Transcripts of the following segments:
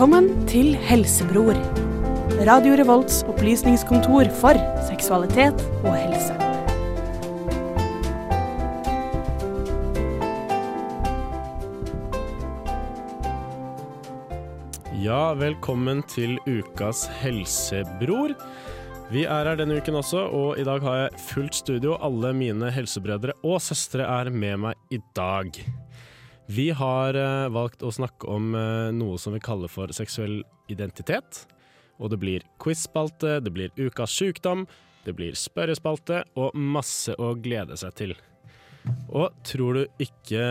Velkommen til Helsebror. Radio Revolts opplysningskontor for seksualitet og helse. Ja, velkommen til ukas Helsebror. Vi er her denne uken også, og i dag har jeg fullt studio. Alle mine helsebrødre og søstre er med meg i dag. Vi har eh, valgt å snakke om eh, noe som vi kaller for seksuell identitet. Og det blir quiz-spalte, det blir ukas sjukdom, det blir spørrespalte og masse å glede seg til. Og tror du ikke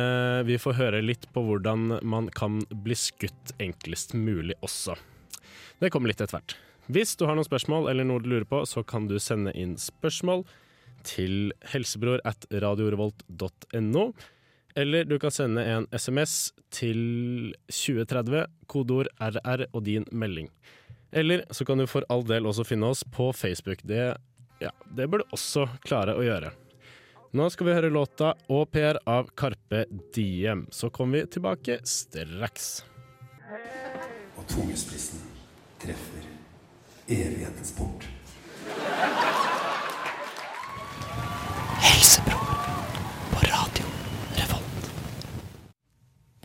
vi får høre litt på hvordan man kan bli skutt enklest mulig også? Det kommer litt etter hvert. Hvis du har noen spørsmål eller noe du lurer på, så kan du sende inn spørsmål til helsebror at radiorevolt.no. Eller du kan sende en SMS til 2030, kodeord RR og din melding. Eller så kan du for all del også finne oss på Facebook. Det, ja, det bør du også klare å gjøre. Nå skal vi høre låta Au pair av Karpe Diem. Så kommer vi tilbake straks. Og tungesplissen treffer evighetens port.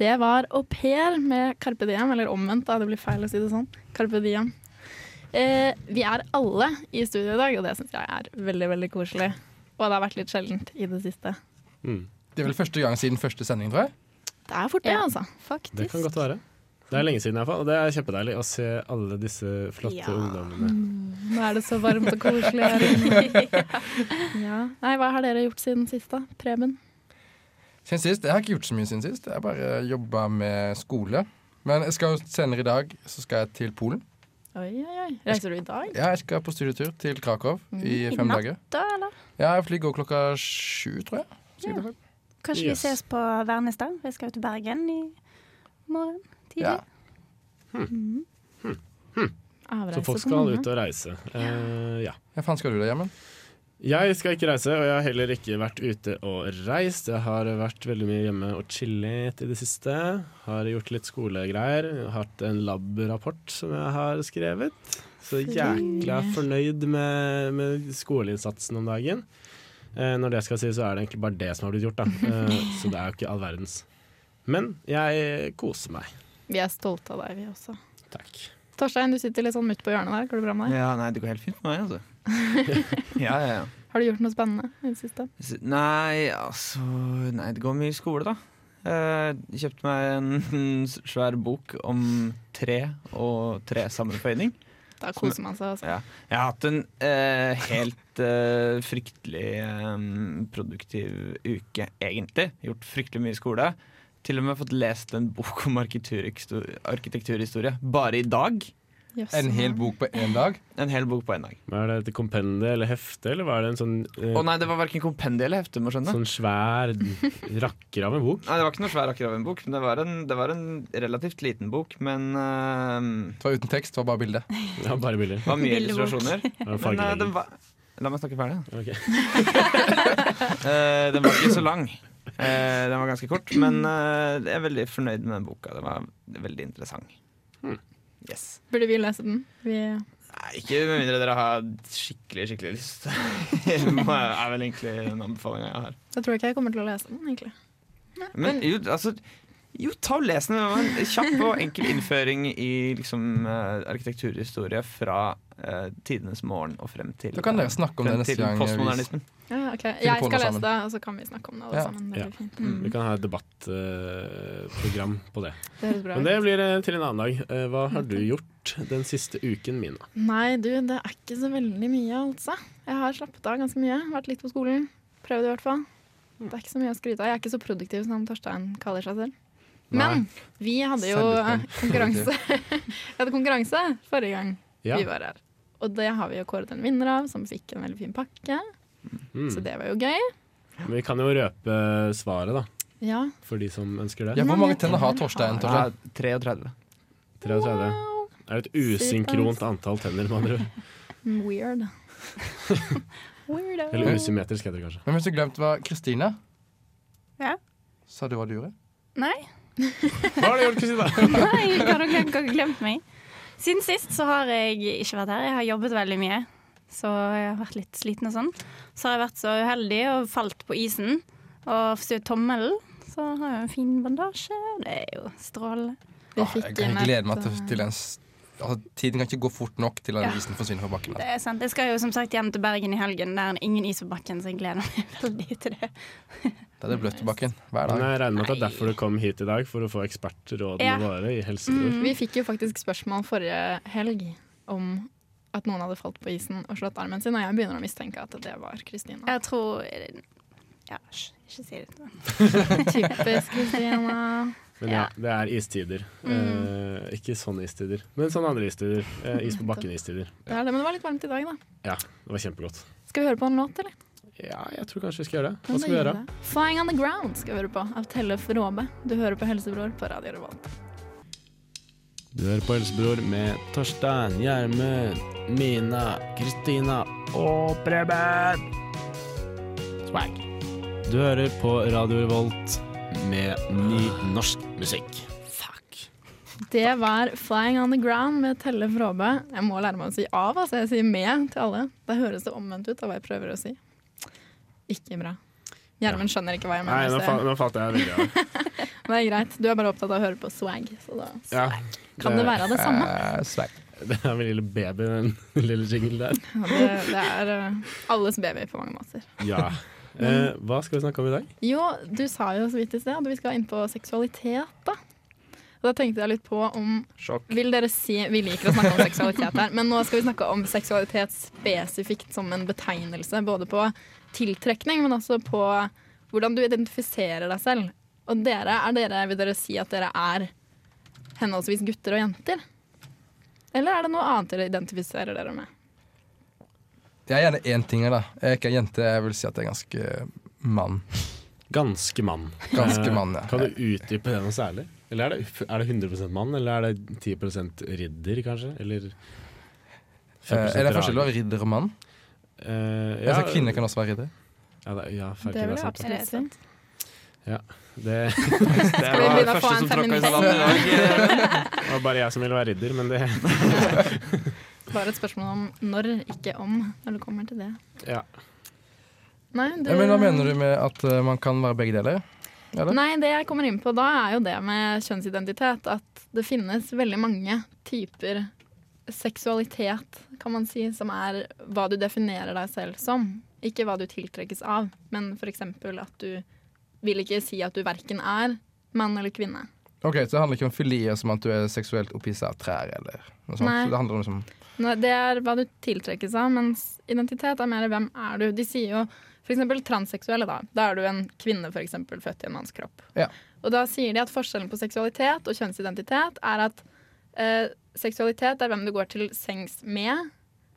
Det var au pair med Carpe Diem, eller omvendt, da. Det blir feil å si det sånn. Carpe Diem. Eh, vi er alle i studio i dag, og det syns jeg er veldig, veldig koselig. Og det har vært litt sjeldent i det siste. Mm. Det er vel første gang siden første sending, tror jeg. Det er fort det, Ja. altså. Faktisk. Det kan godt være. Det er lenge siden, iallfall. Og det er kjempedeilig å se alle disse flotte Ja. ungdommene. Nå er det så varmt og koselig her inne. ja. Nei, hva har dere gjort siden sist, da? Preben? Siden sist, Jeg har ikke gjort så mye siden sist. Jeg har bare jobba med skole. Men jeg skal jo senere i dag så skal jeg til Polen. Oi, oi, oi. Reiser du i dag? Ja, Jeg skal på studietur til Krakow i I fem natt, dager. da, eller? Ja, Jeg flyr går klokka sju, tror jeg. Ja. Kanskje Yes. vi ses på Vernestad? Jeg skal jo til Bergen i morgen tidlig. Ja. Avreise Så folk skal ut og reise. Eh, ja. Hva faen skal du da, Gjermund? Jeg skal ikke reise, og jeg har heller ikke vært ute og reist. Jeg har vært veldig mye hjemme og chillet i det siste. Har gjort litt skolegreier. Hatt en lab-rapport som jeg har skrevet. Så jækla fornøyd med, med skoleinnsatsen om dagen. Eh, når det skal sies, så er det egentlig bare det som har blitt gjort, da. Eh, så det er jo ikke all verdens. Men jeg koser meg. Vi er stolte av deg, vi også. Takk. Torstein, du sitter litt sånn mutt på hjørnet der. Går det bra med deg? Ja, nei, det går helt fint med meg, altså. ja, ja, ja. Har du gjort noe spennende i det siste? Nei, altså Nei, det går mye skole, da. Eh, Jeg kjøpte meg en svær bok om tre og tresammenføyning. Da koser man seg, altså. Ja. Jeg har hatt en eh, helt eh, fryktelig eh, produktiv uke, egentlig. Gjort fryktelig mye skole. Til og med fått lest en bok om arkitekturhistorie. Bare i dag. Yes, En hel bok på én dag. En hel bok på én dag. Hva Er det et kompendie eller hefte, eller var det en sånn, eh, Å nei, det var verken kompendie eller hefte, må skjønne. sånn svær rakker av en bok? Nei, Det var ikke noe svær rakker av en bok, men det var en, det var en relativt liten bok. Men uh, Det var uten tekst, det var bare bilde. Ja, bare bilder. det var mye illustrasjoner. Men uh, den var La meg snakke ferdig. da. Ok. Eh, den var ikke så lang. Eh, den var ganske kort, men eh, jeg er veldig fornøyd med den boka. Den var veldig interessant. Hmm. Yes. Burde vi lese den? Vi Nei, ikke med mindre dere har skikkelig skikkelig lyst. Det er vel egentlig den anbefalinga jeg har. Da tror jeg ikke jeg kommer til å lese den, egentlig. Men jo, altså jo, ta og les den. En kjapp og enkel innføring i liksom, eh, arkitekturhistorie fra uh, tidenes morgen og frem til Da kan dere snakke om det neste gang postmodernismen. Ja, okay. Jeg skal lese det, og så kan vi snakke om det alle Ja. sammen. Det Ja. blir. Vi kan ha et debattprogram på det. Det bra Men det blir uh, til en annen dag. Hva har du gjort den siste uken, Mina? Nei, du, det er ikke så veldig mye, altså. Jeg har slappet av ganske mye. Vært litt på skolen. Prøvd i hvert fall. Det er ikke så mye å skryte av. Jeg er ikke så produktiv som Torstein kaller seg selv. Men vi hadde jo konkurranse Vi hadde konkurranse forrige gang Ja. vi var her. Og det har vi jo kåret en vinner av, som fikk en veldig fin pakke. Mm. Så det var jo gøy. Men vi kan jo røpe svaret, da. Ja. For de som ønsker det. Ja, Hvor mange tenner har Torstein? Ja, 33. 33. Wow. Det er et usynkront antall tenner, med andre ord. Weird. Weirdo. Eller usymmetrisk, heter det kanskje. Men hvis du glemte hva Kristine Ja? Sa du hva du gjorde? Nei, Hva har du gjort, Kristina? Nei, kan dere ikke glemt meg? Siden sist så har jeg ikke vært her. Jeg har jobbet veldig mye. Så jeg har vært litt sliten og sånn. Så har jeg vært så uheldig og falt på isen og forstyrret tommelen. Så har jeg en fin bandasje, det er jo strålende. Jeg, gleder meg til, en til den s- altså, Tiden kan ikke gå fort nok til at Ja. isen forsvinner fra bakken. Det er sant. Jeg skal jo som sagt hjem til Bergen i helgen. Der er ingen is på bakken, så jeg gleder meg veldig til det. Da er det bløtt på bakken hver dag. Men jeg regner med at det er derfor du kom hit i dag, for å få ekspertrådene Ja. våre i Helsebror. Vi fikk jo faktisk spørsmål forrige helg om at noen hadde falt på isen og slått armen sin, og jeg begynner å mistenke at det var Kristina. Jeg tror Ja, hysj, ikke si det. Typisk Kristina. Men ja, det er istider. Eh, ikke sånne istider, men sånne andre istider. Eh, is på bakken-istider. Det er det, men det var litt varmt i dag, da. Ja, det var kjempegodt. Skal vi høre på en låt, eller? Ja, jeg tror kanskje vi skal gjøre det. Hva skal vi gjøre? 'Flying on the Ground' skal vi høre på, av Tellef Råbe. Du hører på Helsebror på Radio Revolt. Du hører på Helsebror med Torstein, Gjermund, Mina, Kristina og Preben. Swag. Du hører på Radio Revolt med ny norsk musikk. Fuck. Det var 'Flying on the Ground' med Telle Fråbø. Jeg må lære meg å si av, altså. Jeg sier med til alle. Da høres det omvendt ut av hva jeg prøver å si. Ikke bra. Gjermund skjønner ikke hva jeg Nei, mener. nå, fa nå falt jeg veldig av. Det er greit. Du er bare opptatt av å høre på swag, så da Ja, kan det være det samme. Uh, swag. Det er min lille baby, den lille jingle der. Ja, det, det er uh, alles baby på mange måter. Ja. Eh, hva skal vi snakke om i dag? Jo, du sa jo så vidt i sted at vi skal inn på seksualitet, da. Og da tenkte jeg litt på om Sjokk. Vil dere si Vi liker å snakke om seksualitet her, men nå skal vi snakke om seksualitet spesifikt som en betegnelse. Både på tiltrekning, men også på hvordan du identifiserer deg selv. Og dere, er dere, vil dere si at dere er henholdsvis gutter og jenter? Eller er det noe annet dere identifiserer dere med? Jeg er gjerne én ting, her, da. Jeg er ikke en jente. Jeg vil si at jeg er ganske mann. Ganske mann. Ganske Eh, mann, ja. Kan du utdype det noe særlig? Eller er det, er det 100% mann, eller er det 10% ridder, kanskje? Eller Eh, er det forskjell på ridder og mann? Eh, Altså, kvinner kan også være ridder. Ja, det, ja Det vil det jeg sant. det. absolutt si. Det Det vi var det første som tråkka i salaten i dag. var bare jeg som ville være ridder, men det Bare et spørsmål om når, ikke om, når det kommer til det. Ja. Nei, du, Ja, men hva mener du med at uh, man kan være begge deler? Eller? Nei, det jeg kommer inn på da, er jo det med kjønnsidentitet. At det finnes veldig mange typer seksualitet, kan man si, som er hva du definerer deg selv som. Ikke hva du tiltrekkes av, men f.eks. at du vil ikke si at du verken er mann eller kvinne. Ok, Så det handler ikke om filier som at du er seksuelt opphissa av trær eller noe sånt? Nei. Så det handler om liksom Det er hva du tiltrekkes av, mens identitet er mer hvem er du. De sier jo f.eks. transseksuelle, da. Da er du en kvinne for eksempel, født i en manns kropp. Ja. Og da sier de at forskjellen på seksualitet og kjønnsidentitet er at eh, seksualitet er hvem du går til sengs med,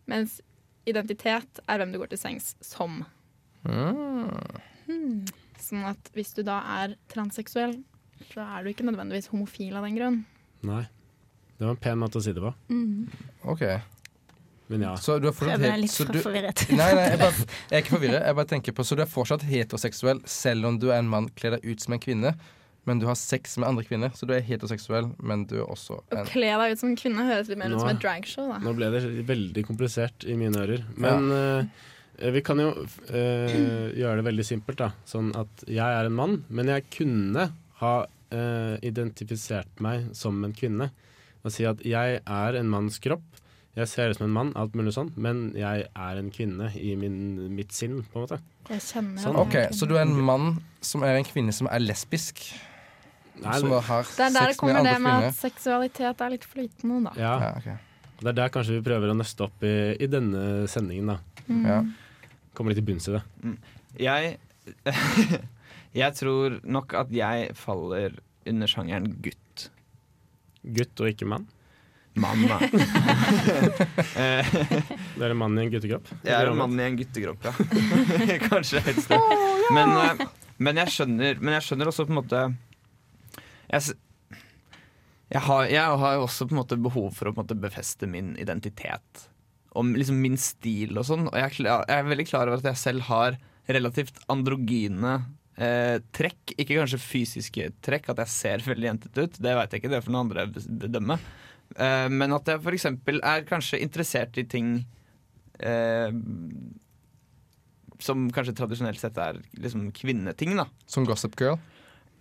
mens identitet er hvem du går til sengs som. mm. Sånn at hvis du da er transseksuell, så er du ikke nødvendigvis homofil av den grunn. Nei. Det var en pen måte å si det på. OK. Men ja. Så du er fortsatt Jeg er litt så du, forvirret. Nei, nei, jeg, bare, jeg er ikke forvirret. Jeg bare tenker på Så du er fortsatt heteroseksuell selv om du er en mann, kler deg ut som en kvinne, men du har sex med andre kvinner. Så du er heteroseksuell, men du er også Å en kle deg ut som kvinne høres litt mer ut som et dragshow, da. Nå ble det veldig komplisert i mine ører. Men eh, vi kan jo eh, gjøre det veldig simpelt, da. Sånn at jeg er en mann, men jeg kunne ha eh, identifisert meg som en kvinne. Og si at jeg er en manns kropp. Jeg ser ut som en mann, alt mulig sånn, men jeg er en kvinne i min, mitt sinn, på en måte. Jeg kjenner Sånn. OK, så du er en mann som er en kvinne som er lesbisk? Nei, som har Det er der det sex kommer det med kvinner? at seksualitet er litt flytende, da. ja, Ja, okay. det er der kanskje vi prøver å nøste opp i, i denne sendingen, da. ja. Kommer litt til bunns i det. Jeg Jeg tror nok at jeg faller under sjangeren gutt. Gutt og ikke mann. Mann, da. Eh, Du er en mann i en guttekropp. Jeg er en mann i en guttekropp, ja. Kanskje helt stort. Men, eh, men, jeg skjønner, men jeg skjønner også på en måte Jeg, jeg, har, jeg har også på en måte behov for å på en måte befeste min identitet. Og liksom min stil og sånn. Og jeg, jeg er veldig klar over at jeg selv har relativt androgyne eh, trekk. Ikke kanskje fysiske trekk, at jeg ser veldig jentete ut. Det vet jeg ikke, det får noen andre bedømme. Eh, men at jeg f.eks. er kanskje interessert i ting eh, som kanskje tradisjonelt sett er liksom kvinneting, da. Som Gossip Girl.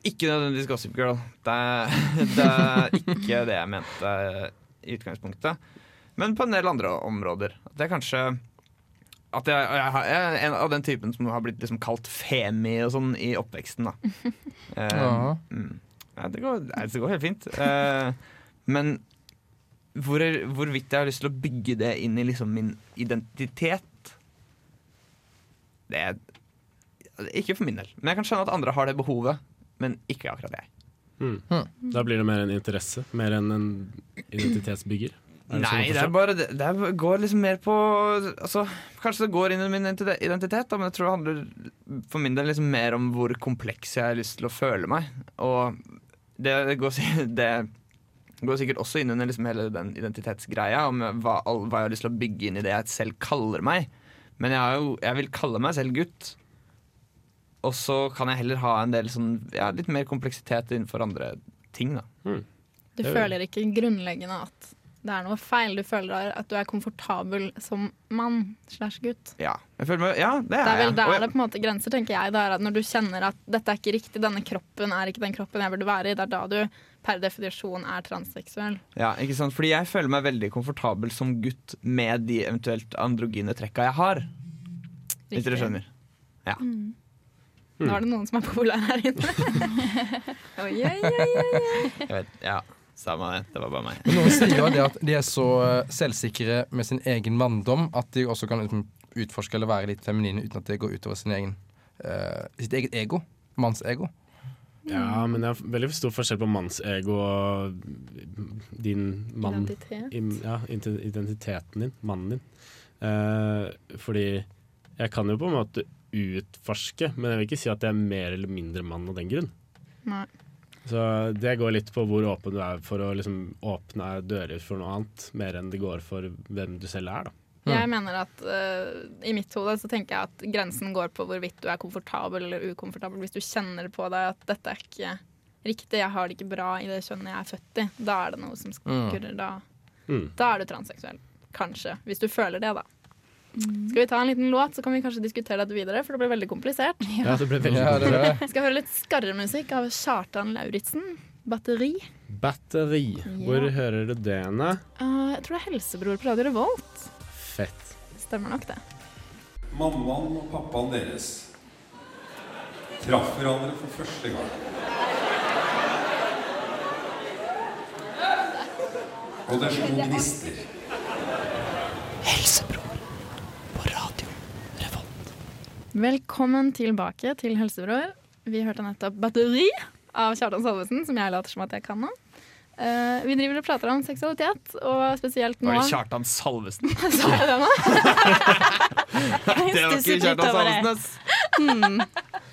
Ikke nødvendigvis Gossip Girl. Det det er ikke det jeg mente i utgangspunktet. Men på en del andre områder. At jeg kanskje At jeg, jeg, jeg er en av den typen som har blitt liksom kalt femi og sånn i oppveksten. da Uh, Ja. mm. ja, det, går, det går helt fint. Uh, men hvor, hvorvidt jeg har lyst til å bygge det inn i liksom min identitet Det er ikke for min del. Men jeg kan skjønne at andre har det behovet, men ikke akkurat jeg. Mm. Da blir det mer en interesse, mer enn en identitetsbygger. Det sånn Nei, det er bare det, det går liksom mer på altså, Kanskje det går inn i min identitet, da, men jeg tror det handler for min del liksom mer om hvor kompleks jeg har lyst til å føle meg. Og det, det, går, det går sikkert også inn under liksom hele den identitetsgreia om hva, all, hva jeg har lyst til å bygge inn i det jeg selv kaller meg. Men jeg, har jo, jeg vil kalle meg selv gutt. Og så kan jeg heller ha en del sånn, ja, litt mer kompleksitet innenfor andre ting. da Du Det er jo- føler ikke grunnleggende at det er noe feil. Du føler at du er komfortabel som mann slash gutt. Ja, jeg føler meg, ja det Det er, er vel der jeg- det på en måte grenser, tenker jeg. Det er at når du kjenner at dette er ikke riktig, denne kroppen er ikke den kroppen jeg burde være i, det er da du per definisjon er transseksuell. Ja, ikke sant? Fordi jeg føler meg veldig komfortabel som gutt med de eventuelt androgyne trekka jeg har. Hvis dere Riktig. Mm. Nå er det noen som er populære her inne. oi, oi, oi, oi. Jeg vet, ja, Samme det. Det var bare meg. Noen sier jo det at de er så eh, selvsikre med sin egen manndom at de også kan liksom utforske eller være litt feminine uten at det går utover sin egen, uh, sitt eget ego. Mannsego. Ja, men det er veldig stor forskjell på mannsego og din mann Identitet. ja, identiteten din, mannen din. Uh, fordi jeg kan jo på en måte utforske, men jeg vil ikke si at jeg er mer eller mindre mann av den grunn. Nei. Så det går litt på hvor åpen du er for å liksom åpne dører for noe annet, mer enn det går for hvem du selv er, da. Jeg mener at uh, I mitt hode så tenker jeg at grensen går på hvorvidt du er komfortabel eller ukomfortabel. Hvis du kjenner på deg at dette er ikke riktig, jeg har det ikke bra i det kjønnet jeg er født i, da er det noe som skurrer. Da, Mm. da er du transseksuell. Kanskje. Hvis du føler det, da. Skal vi ta en liten låt, så kan vi kanskje diskutere dette videre, for det blir veldig komplisert. Ja, det ble veldig Ja, det er. Vi skal høre litt skarremusikk av Kjartan Lauritzen. Batteri. Batteri. Hvor Ja. hører du det henne? Uh, jeg tror det er Helsebror på Radio Revolt. Fett. Stemmer nok det. Mammaen og pappaen deres traff hverandre for første gang. Og det slo gnister. Velkommen tilbake til Helsebror. Vi hørte nettopp 'Batteri' av Kjartan Salvesen, som jeg later som at jeg kan nå. Uh, vi driver og prater om seksualitet, og spesielt nå Var det Kjartan Salvesen? Sa jeg det nå? Det var ikke Kjartan. Salvesen, ass!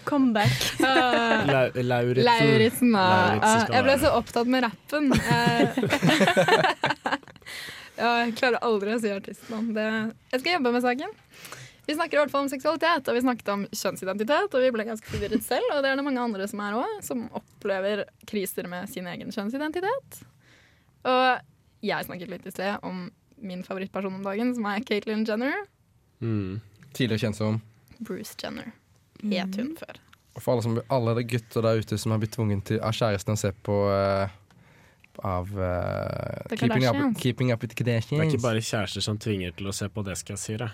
Comeback. Uh, La Lauritzen. Lauritzen, uh, Eh, jeg ble så opptatt med rappen. Eh, ja, jeg klarer aldri å si artistnavn. Jeg skal jobbe med saken. Vi snakker i hvert fall om seksualitet, og vi snakket om kjønnsidentitet. Og vi ble ganske forvirret selv, og det er det mange andre som er òg, som opplever kriser med sin egen kjønnsidentitet. Og jeg snakket litt i sted om min favorittperson om dagen, som er Caitlyn Jenner. Mm. Tidligere kjent som Bruce Jenner het hun før. Og for alle, som, alle de gutter der ute som har blitt tvunget til, av kjæresten å se på uh, av uh, keeping, up, keeping Up with Kardashians. Det er ikke bare kjærester som tvinger til å se på det, skal jeg si det.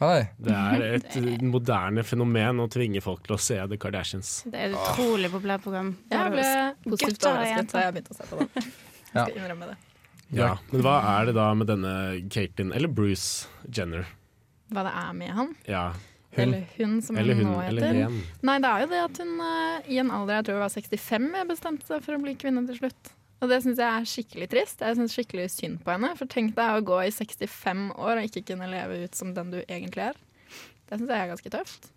Nei. Det er et moderne fenomen å tvinge folk til å se The Kardashians. Det er et utrolig populært program. Jeg ble positivt overrasket da jeg begynte å se på det. Jeg Ja. skal innrømme det. Ja, Men hva er det da med denne Caitlyn, eller Bruce Jenner? Hva det er med han. Ja, Hun. Eller hun, som Eller hun hun, nå heter. Nei, det er jo det at hun eh, i en alder jeg tror det var 65 bestemte seg for å bli kvinne til slutt. Og det syns jeg er skikkelig trist. Jeg syns skikkelig synd på henne. For tenk deg å gå i 65 år og ikke kunne leve ut som den du egentlig er. Det syns jeg er ganske tøft.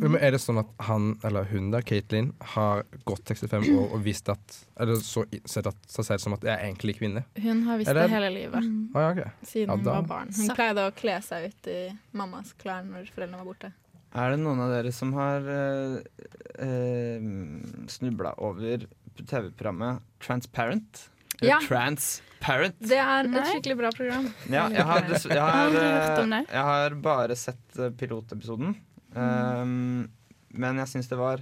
Men er det sånn at han, eller hun da, Katelyn, har gått 65 år og visst at Eller så sett at, seg selv som at jeg er egentlig kvinne? Hun har visst det det- hele livet. Mm. Å ja, ok. Siden Ja, hun var barn. Hun Så- pleide å kle seg ut i mammas klær når foreldrene var borte. Er det noen av dere som har uh, snubla over TV-programmet Transparent? Eller Ja. Transparent. Det er et Nei. skikkelig bra program. Ja, jeg har, dess- jeg, har, eh, jeg har bare sett eh, pilotepisoden. Um, men jeg syns det var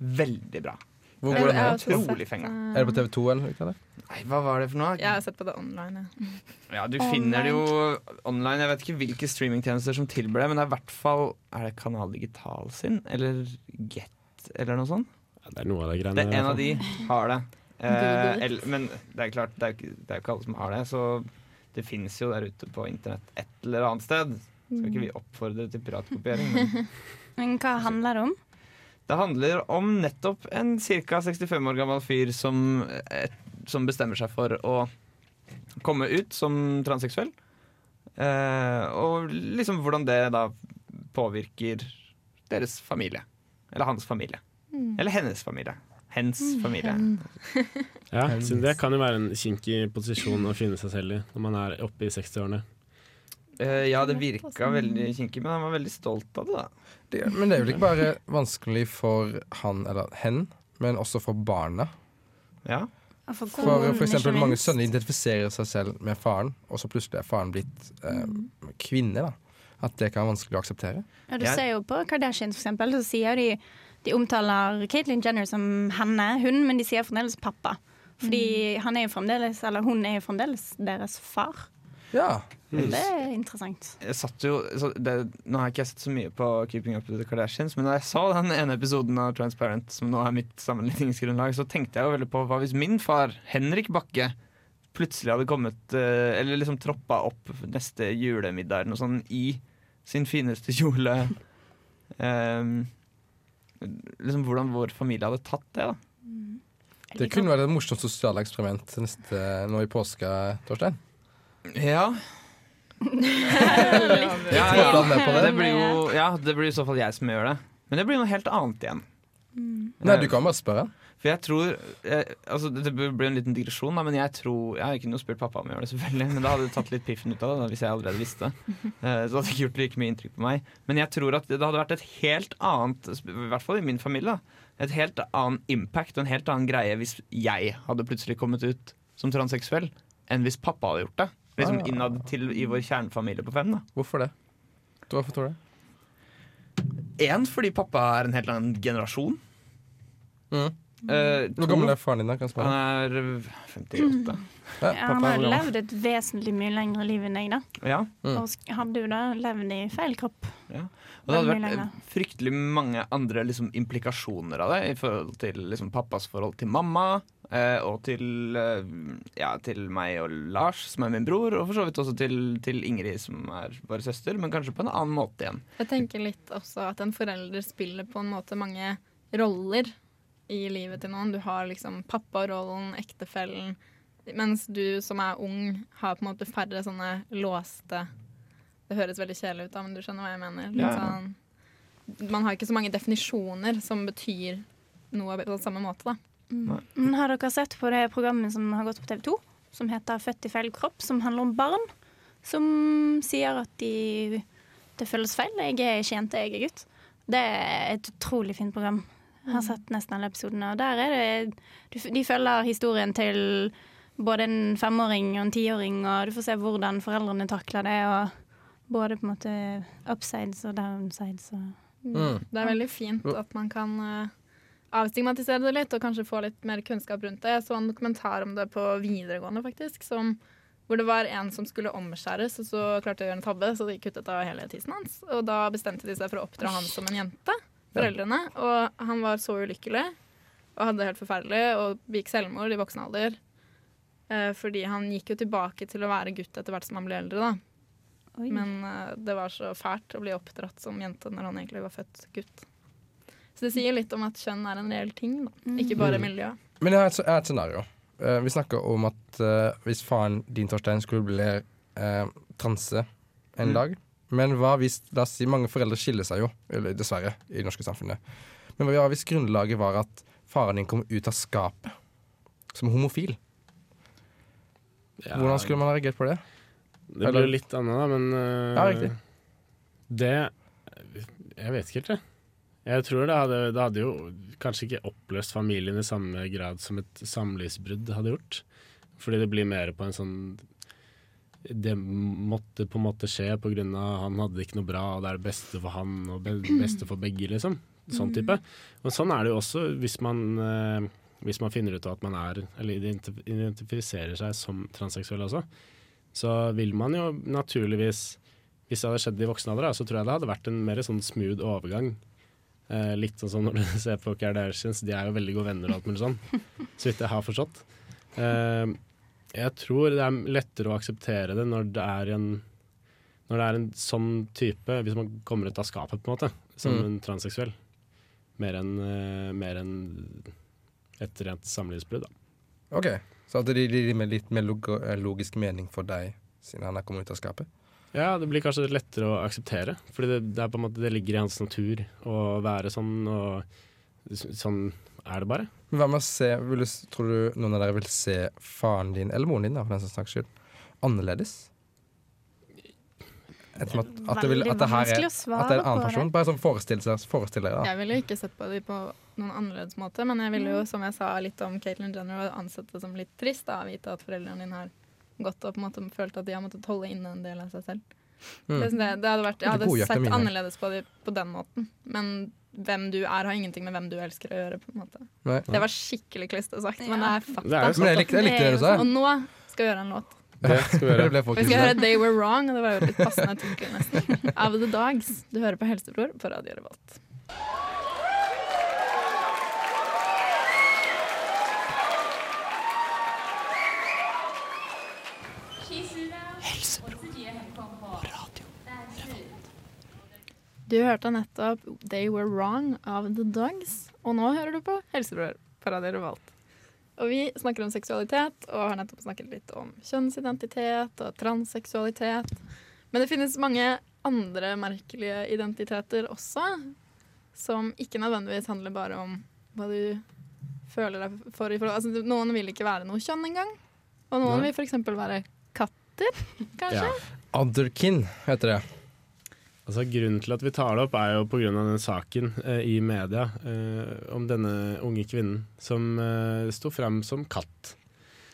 veldig bra. Hvor går det den Utrolig fenga. eh, Er det på TV2 eller noe? Nei, hva var det for noe? Jeg har sett på det online. Ja. Ja, Du Online. finner det jo online. Jeg vet ikke hvilke streamingtjenester som tilbyr det, men det er i hvert fall Er det Kanal Digital sin? Eller Get, eller noe sånt? Det er noe av det greiene Det er en av de har det. Eh, men det er klart, det er, ikke- er jo ikke alle som har det, så det fins jo der ute på internett et eller annet sted. Skal ikke vi oppfordre til piratkopiering, men Men hva handler det om? det handler om nettopp en ca. 65 år gammel fyr som, et, som bestemmer seg for å komme ut som transseksuell. Eh, og liksom hvordan det da påvirker deres familie. Eller hans familie. Eller hennes familie. Hens familie. Ja, så det kan jo være en kinkig posisjon å finne seg selv i når man er oppe i 60-årene. Uh, ja, det virka veldig kinkig, men han var veldig stolt av det. da Det, men det er vel ikke bare vanskelig for han eller hen, men også for barna. Ja. For, For, for eksempel Mange sønner identifiserer seg selv med faren, og så plutselig er faren blitt eh, kvinne. da At det kan være vanskelig å akseptere. Ja, du ser jo på Kardashian, for eksempel, så sier de De omtaler Caitlyn Jenner som henne, hun, men de sier fremdeles pappa. Fordi han er jo fremdeles, eller hun er jo fremdeles deres far. Ja, Det er interessant. Jeg satt jo så det, Nå har jeg ikke sett så mye på Keeping Up With The Kardashians, men da jeg så den ene episoden av Transparent, som nå er mitt sammenligningsgrunnlag, så tenkte jeg jo veldig på hva hvis min far, Henrik Bakke, plutselig hadde kommet eh, Eller liksom troppa opp neste julemiddag eller noe sånt i sin fineste kjole. Ehm, liksom Hvordan vår familie hadde tatt det. da Det kunne vært et morsomt sosialt eksperiment neste, nå i påska, Torstein. Ja. Ja, ja, det. Det blir jo ja, det blir i så fall jeg som gjør det. Men det blir noe helt annet igjen. Nei, du kan bare spørre. For jeg tror jeg, altså Det blir en liten digresjon, da, men jeg tror Jeg har ikke noe spurt pappa om å gjøre det, selvfølgelig. Men da hadde det tatt litt piffen ut av det da, hvis jeg allerede visste. Eh, så det hadde ikke gjort like mye inntrykk på meg. Men jeg tror at det hadde vært et helt annet, i hvert fall i min familie, da, et helt annen impact og en helt annen greie hvis jeg hadde plutselig kommet ut som transseksuell, enn hvis pappa hadde gjort det. Liksom Ah. innad til i vår kjernefamilie på fem. da Hvorfor det? Hvorfor tror du det? Én fordi pappa er en helt annen generasjon. Mm. Eh, Hvor gammel er faren din? da? Kan jeg spørre? han er 58. Ja, Ja, han har levd et vesentlig mye lengre liv enn deg, da. Ja. Mm. Og hadde jo da levd i feil kropp. Og det hadde vært eh, lenger. fryktelig mange andre liksom, implikasjoner av det i forhold til liksom, pappas forhold til mamma. Eh, og til, eh, ja, til meg og Lars, som er min bror, og for så vidt også til, til Ingrid, som er vår søster, men kanskje på en annen måte igjen. Jeg tenker litt også at en forelder spiller på en måte mange roller i livet til noen. Du har liksom papparollen, ektefellen, mens du som er ung, har på en måte færre sånne låste Det høres veldig kjedelig ut, da, men du skjønner hva jeg mener. Litt Ja. sånn, man har ikke så mange definisjoner som betyr noe på samme måte, da. Mm. Men har dere sett på det programmet som har gått på TV 2, som heter 'Født i feil kropp', som handler om barn som sier at de, det føles feil. Jeg er ikke jente, jeg er gutt. Det er et utrolig fint program. Jeg har sett nesten alle episodene. Og der er det De følger historien til både en femåring og en tiåring, og du får se hvordan foreldrene takler det. Og både på en måte upsides og downsides. Og Mm. Det er veldig fint at man kan eh, avstigmatisere det litt, og kanskje få litt mer kunnskap rundt det. Jeg så en dokumentar om det på videregående, faktisk, som, hvor det var en som skulle omskjæres, og så klarte de å gjøre en tabbe, så de kuttet av hele tissen hans. Og da bestemte de seg for å oppdra han som en jente, foreldrene. Og han var så ulykkelig, og hadde det helt forferdelig, og begikk selvmord i voksen alder. Eh, fordi han gikk jo tilbake til å være gutt etter hvert som han ble eldre, da. Oi. Men eh, det var så fælt å bli oppdratt som jente når han egentlig var født gutt. Så det sier litt om at kjønn er en reell ting, da. ikke bare Mm. miljø. Men jeg har et, jeg har et scenario. Eh, vi snakker om at eh, hvis faren din, Torstein, skulle bli uh, transe en Mm. dag Men hva hvis La oss si mange foreldre skiller seg jo, eller dessverre, i det norske samfunnet. Men hva hvis grunnlaget var at faren din kom ut av skapet som homofil? Ja, Hvordan skulle man ha reagert på det? Det blir jo litt annet, da, men uh, Ja, riktig. det Jeg vet ikke helt, jeg. Jeg tror det hadde, det hadde jo kanskje ikke oppløst familien i samme grad som et samlivsbrudd hadde gjort. Fordi det blir mer på en sånn Det måtte på en måte skje av han hadde ikke noe bra, og det er det beste for han og det beste for begge, liksom. Sånn type. Og sånn er det jo også hvis man, eh, hvis man finner ut av at man er, eller identifiserer seg som transseksuell også. Så vil man jo naturligvis Hvis det hadde skjedd i voksen alder, så tror jeg det hadde vært en mer sånn smooth overgang. Eh, litt sånn som når du ser på Kardashians, de er jo veldig gode venner og alt mulig sånn. Så vidt jeg har forstått. Eh, jeg tror det er lettere å akseptere det når det er en Når det er en sånn type, hvis man kommer ut av skapet, på en måte, som Mm. en transseksuell. Mer enn eh, mer et rent samlivsbrudd, da. OK. Så det gir med litt mer log logisk mening for deg, siden han er kommet ut av skapet? Ja, det blir kanskje lettere å akseptere. Fordi det, det, er på en måte, det ligger i hans natur å være sånn, og sånn er det bare. Men Hva med å se, vil du, Tror du noen av dere vil se faren din, eller moren din, da, for den saks skyld, annerledes? Etter at, at, det vil, at, det her er, vanskelig å at det er en annen person? Bare sånn forestill deg, da. Jeg ville jo ikke sett på dem på noen annerledes måte, men jeg ville jo, som jeg sa litt om Caitlyn Jenner, ansett det som litt trist da, å vite at foreldrene dine har gått og på en måte følt at de har måttet holde inne en del av seg selv. Mm. Det, det hadde vært, jeg hadde sett annerledes på dem på den måten, men hvem du er, har ingenting med hvem du elsker å gjøre. på en måte. Nei. Det var skikkelig kliste sagt, men det er fakta. Det er Men jeg likte, jeg likte det du sa. Og nå skal vi gjøre en låt. Det skal vi gjøre. Vi skal høre 'They Were Wrong', og det var jo litt passende tittel nesten. Av The Dogs. Du hører på Helsebror på Radio Revolt. Du hørte nettopp 'They Were Wrong' av The Dogs, og nå hører du på Helsebror på Radio Revolt. Og vi snakker om seksualitet, og har nettopp snakket litt om kjønnsidentitet og transseksualitet. Men det finnes mange andre merkelige identiteter også, som ikke nødvendigvis handler bare om hva du føler deg for altså, Noen vil ikke være noe kjønn engang. Og noen Nei. vil f.eks. være katter, kanskje. Ja. Otherkin heter det. Altså, grunnen til at vi tar det opp, er jo pga. den saken eh, i media eh, om denne unge kvinnen som eh, sto frem som katt.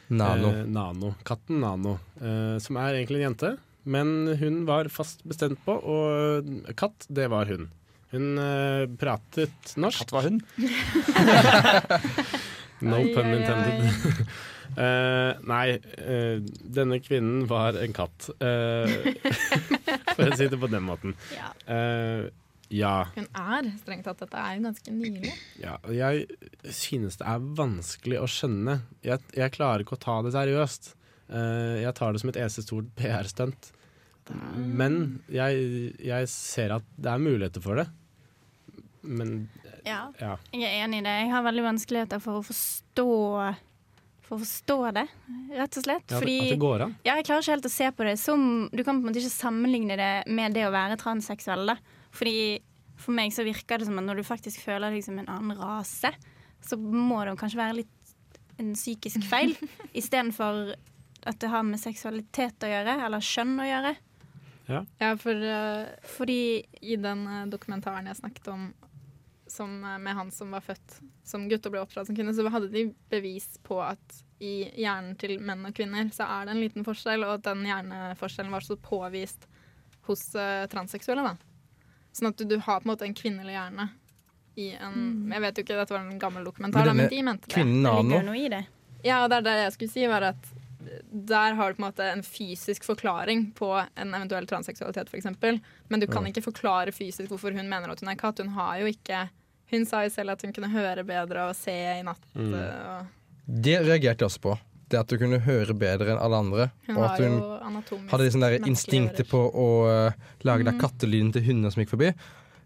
Nano. Eh, Nano. Katten Nano. Eh, som er egentlig en jente, men hun var fast bestemt på, og katt, det var hun. Hun eh, pratet norsk. Katt var hun. No pun intended. Eh, nei, uh, denne kvinnen var en katt. Uh, for å si det på den måten. Ja. Eh, ja. Hun er strengt tatt Dette er jo ganske nylig. Ja, jeg synes det er vanskelig å skjønne. Jeg, jeg klarer ikke å ta det seriøst. Eh, jeg tar det som et eneste stort PR-stunt. Men jeg, jeg ser at det er muligheter for det. Men Ja, ja. jeg er enig i det. Jeg har veldig vanskeligheter for å forstå For å forstå det, rett og slett. ja Fordi at det går an. ja, jeg klarer ikke helt å se på det som Du kan på en måte ikke sammenligne det med det å være transseksuell. Da. Fordi For meg så virker det som at når du faktisk føler deg som en annen rase, så må det jo kanskje være litt en psykisk feil, istedenfor at det har med seksualitet å gjøre, eller kjønn å gjøre. Ja, for uh, Fordi i den eh, dokumentaren jeg snakket om som, eh, med han som var født som gutt og ble oppdratt som kvinne, så hadde de bevis på at i hjernen til menn og kvinner så er det en liten forskjell, og at den hjerneforskjellen var så påvist hos uh, transseksuelle. da. Sånn at du, du har på en måte en kvinnelig hjerne i en Jeg vet jo ikke, dette var en gammel dokumentar, Men da, men de mente det. Kvinnen har noe i det. Ja, og det er det jeg skulle si, var at der har du på en måte en fysisk forklaring på en eventuell transseksualitet, f.eks. Men du kan ikke forklare fysisk hvorfor hun mener at hun er katt. Hun har jo ikke Hun sa jo selv at hun kunne høre bedre og se i natt. Mm. Og Det reagerte jeg også på. Det at du kunne høre bedre enn alle andre. hun og at hun hadde liksom der instinktet på å uh, lage Mhm. kattelyden til hundene som gikk forbi.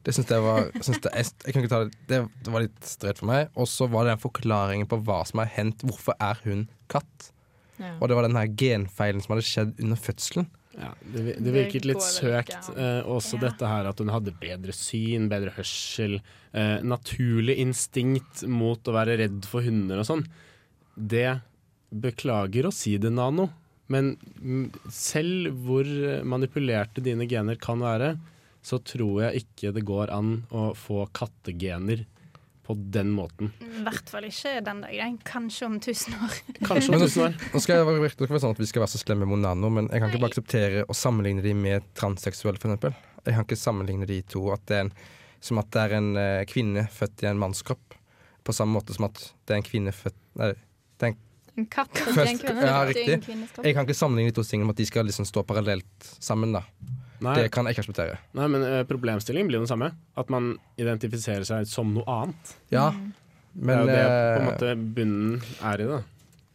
Det synes jeg var synes det, jeg, jeg det, det var litt streit for meg. Og så var det den forklaringen på hva som har hendt. Hvorfor er hun katt? Ja. Og det var den her genfeilen som hadde skjedd under fødselen. Ja, det, det virket litt søkt. Eh, også Ja. dette her at hun hadde bedre syn, bedre hørsel, eh, naturlig instinkt mot å være redd for hunder og sånn. Det beklager å si det, Nano, men selv hvor manipulerte dine gener kan være, så tror jeg ikke det går an å få kattegener på den måten. I hvert fall ikke den dagen. Kanskje om tusen år. Kanskje om tusen år. Nå skal jeg være, det være sånn at vi skal være så slemme mot nano, men jeg kan ikke bare akseptere å sammenligne de med transseksuelle, eksempel. Jeg kan ikke sammenligne de to at det er en, som at det er en eh, kvinne født i en mannskropp. På samme måte som at det er en kvinne født Nei, det er en, En katt og Først- en kvinne. ja, riktig. jeg kan ikke sammenligne de to tingene med at de skal liksom stå parallelt sammen. da Nei, Det kan jeg ikke akseptere. nei men uh, problemstillingen blir den samme. At man identifiserer seg som noe annet. Ja, det men er jo det på en eh, måte bunnen er i det.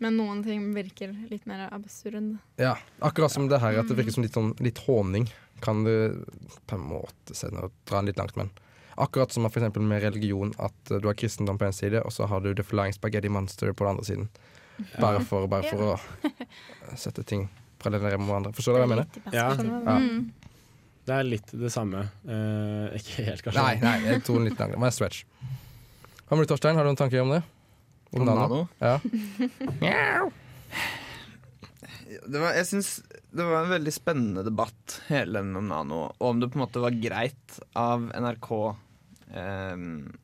Men noen ting virker litt mer absurd. Ja, akkurat som det her at det virker som litt, sånn, litt håning. Kan du på en måte se noe, dra den litt langt, men Akkurat som for eksempel med religion, at eh, du har kristendom på en side, og så har du The Flying Spaghetti Monster på den andre siden. Bare for, bare for å sette ting parallellere med hverandre. Forstår du hva jeg mener? Ja, Ja. Det er litt det samme. Uh, ikke helt, kanskje. Nei, nei, jeg tok den litt langt. Men stretch. Hva med du, Torstein? Har du noen tanker om det? Om nano? Ja. Det var, jeg syns det var en veldig spennende debatt, hele den om nano. Og om det på en måte var greit av NRK eh,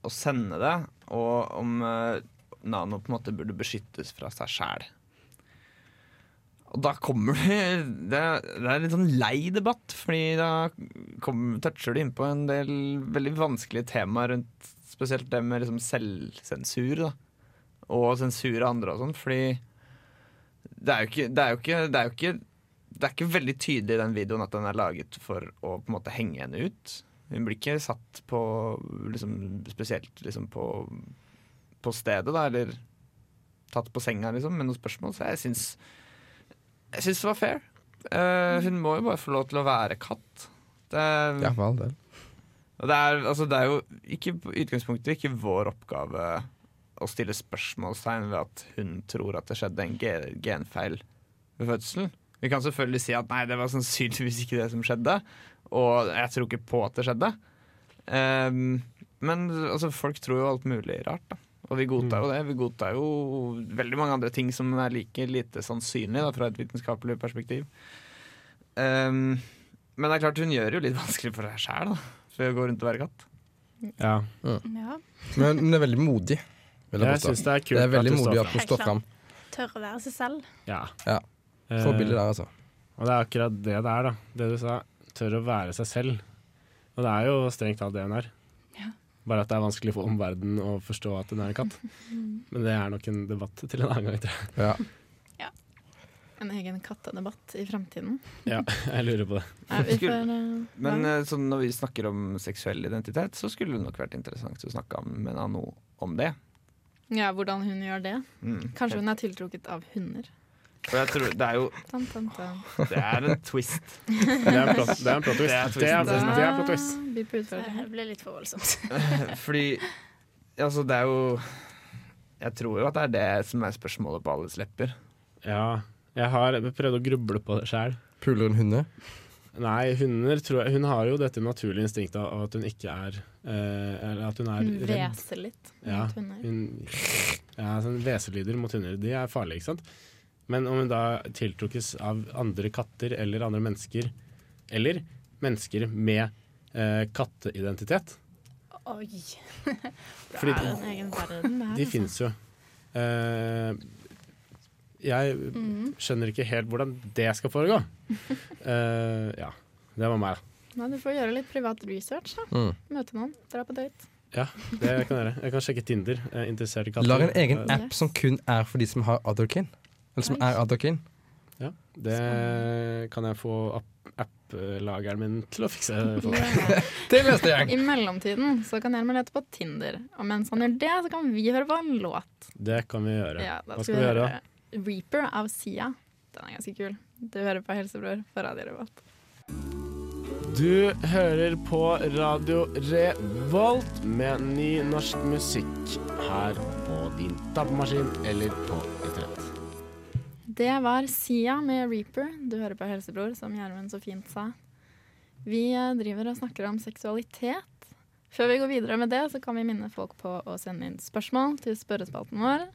å sende det, og om eh, nano på en måte burde beskyttes fra seg sjæl. Og da kommer du Det, det er en litt sånn lei debatt, fordi da kom, toucher du inn på en del veldig vanskelige temaer rundt spesielt det med liksom selvsensur. da Og sensur av andre og sånn, fordi det er ikke Det er ikke, det er jo ikke det er ikke veldig tydelig i den videoen at den er laget for å på en måte henge henne ut. Hun blir ikke satt på liksom, spesielt liksom på, på stedet, da, eller tatt på senga liksom, med noen spørsmål. Så jeg syns Jeg syns det var fair. Uh, hun må jo bare få lov til å være katt. Det, ja, for all del. og det er, altså, det er jo ikke på utgangspunktet ikke vår oppgave å stille spørsmålstegn ved at hun tror at det skjedde en genfeil ved fødselen. Vi kan selvfølgelig si at nei, det var sannsynligvis ikke det som skjedde, og jeg tror ikke på at det skjedde. Um, men altså, folk tror jo alt mulig rart, da. Og vi godtar jo det. Vi godtar jo veldig mange andre ting som er like lite sannsynlig da, fra et vitenskapelig perspektiv. Um, men det er klart hun gjør jo litt vanskelig for seg sjæl ved å gå rundt og være katt. Ja. Ja. Men hun er veldig modig. Vil jeg Jeg synes det er kult Det er veldig at modig står at hun står fram. Tør å være seg selv. Ja. Ja. Eh, Forbilde der, altså. Og det er akkurat det det er, da. Det du sa. Tør å være seg selv. Og det er jo strengt tatt det hun er. Ja. Bare at det er vanskelig for omverdenen å forstå at hun er en katt. Men det er nok en debatt til en annen gang, tror jeg. Ja. En egen kattedebatt i fremtiden. Ja, jeg lurer på det. Får, eh, Men ja. sånn, når vi snakker om seksuell identitet, så skulle det nok vært interessant å snakke med Nano om det. ja, hvordan hun gjør det. Mm. Kanskje hun er tiltrukket av hunder. For jeg tror det er jo tam, tam, tam. Det er en twist. Det er en plot, det er en plot twist. Det er Det er, det er plot twist. På Det ble litt for voldsomt. Fordi altså, det er jo Jeg tror jo at det er det som er spørsmålet på alles lepper. Ja. Jeg har prøvd å gruble på det sjæl. Puler hun hunder? Nei, hunder tror jeg Hun har jo dette naturlige instinktet av at hun ikke er eh, Eller at hun er Hun redd. hveser litt Ja, hunder. hun, ja, sånn hveselyder mot hunder, de er farlige, ikke sant? Men om hun da tiltrukkes av andre katter eller andre mennesker, eller mennesker med eh, katteidentitet Oi. Fordi Det er en egen verden, her. de finnes fins jo. Eh, jeg Mhm. skjønner ikke helt hvordan det skal foregå. Eh, ja, det var meg. Nei, du får gjøre litt privat research. da. Mm. Møte noen, dra på date. Ja, det kan jeg gjøre. Jeg kan sjekke Tinder. Er interessert i katter. Lag en egen Eh, app som kun er for de som har otherkin. Eller som er otherkin. Ja, det kan jeg få app- app-lageren min til å fikse. For. Er neste gang! I mellomtiden så kan Hjelmen lete på Tinder. Og mens han gjør det, så kan vi høre på en låt. Det kan vi gjøre. Ja, da Hva skal vi høre Reaper av Sia. Den er ganske kul. Du hører på Helsebror på Radio Revolt. Du hører på Radio Revolt med ny norsk musikk her på din tappemaskin eller på. Det var Sia med Reaper. Du hører på Helsebror, som Gjermund så fint sa. Vi eh, driver og snakker om seksualitet. Før vi går videre med det, så kan vi minne folk på å sende inn spørsmål til spørrespalten vår.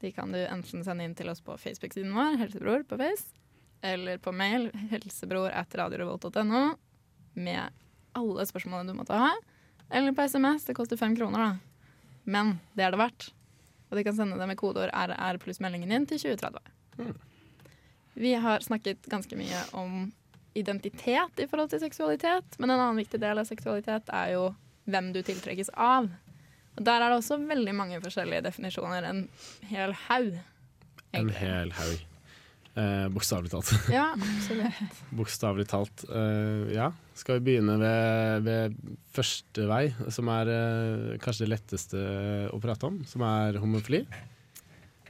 De kan du enten sende inn til oss på Facebook-siden vår, Helsebror på Face, eller på mail helsebror at radiorevolt.no med alle spørsmålene du måtte ha. Eller på SMS. Det koster fem kroner, da. Men det er det verdt. Og de kan sende det med kodeord RR pluss meldingen din til 2030. Vi har snakket ganske mye om identitet i forhold til seksualitet, men en annen viktig del av seksualitet er jo hvem du tiltrekkes av. Og Der er det også veldig mange forskjellige definisjoner. En hel haug. En hel haug. Eh, Bokstavelig talt. Ja, absolutt. Bokstavelig talt. Eh, ja. Skal vi begynne ved, ved første vei, som er eh, kanskje det letteste å prate om, som er homofili?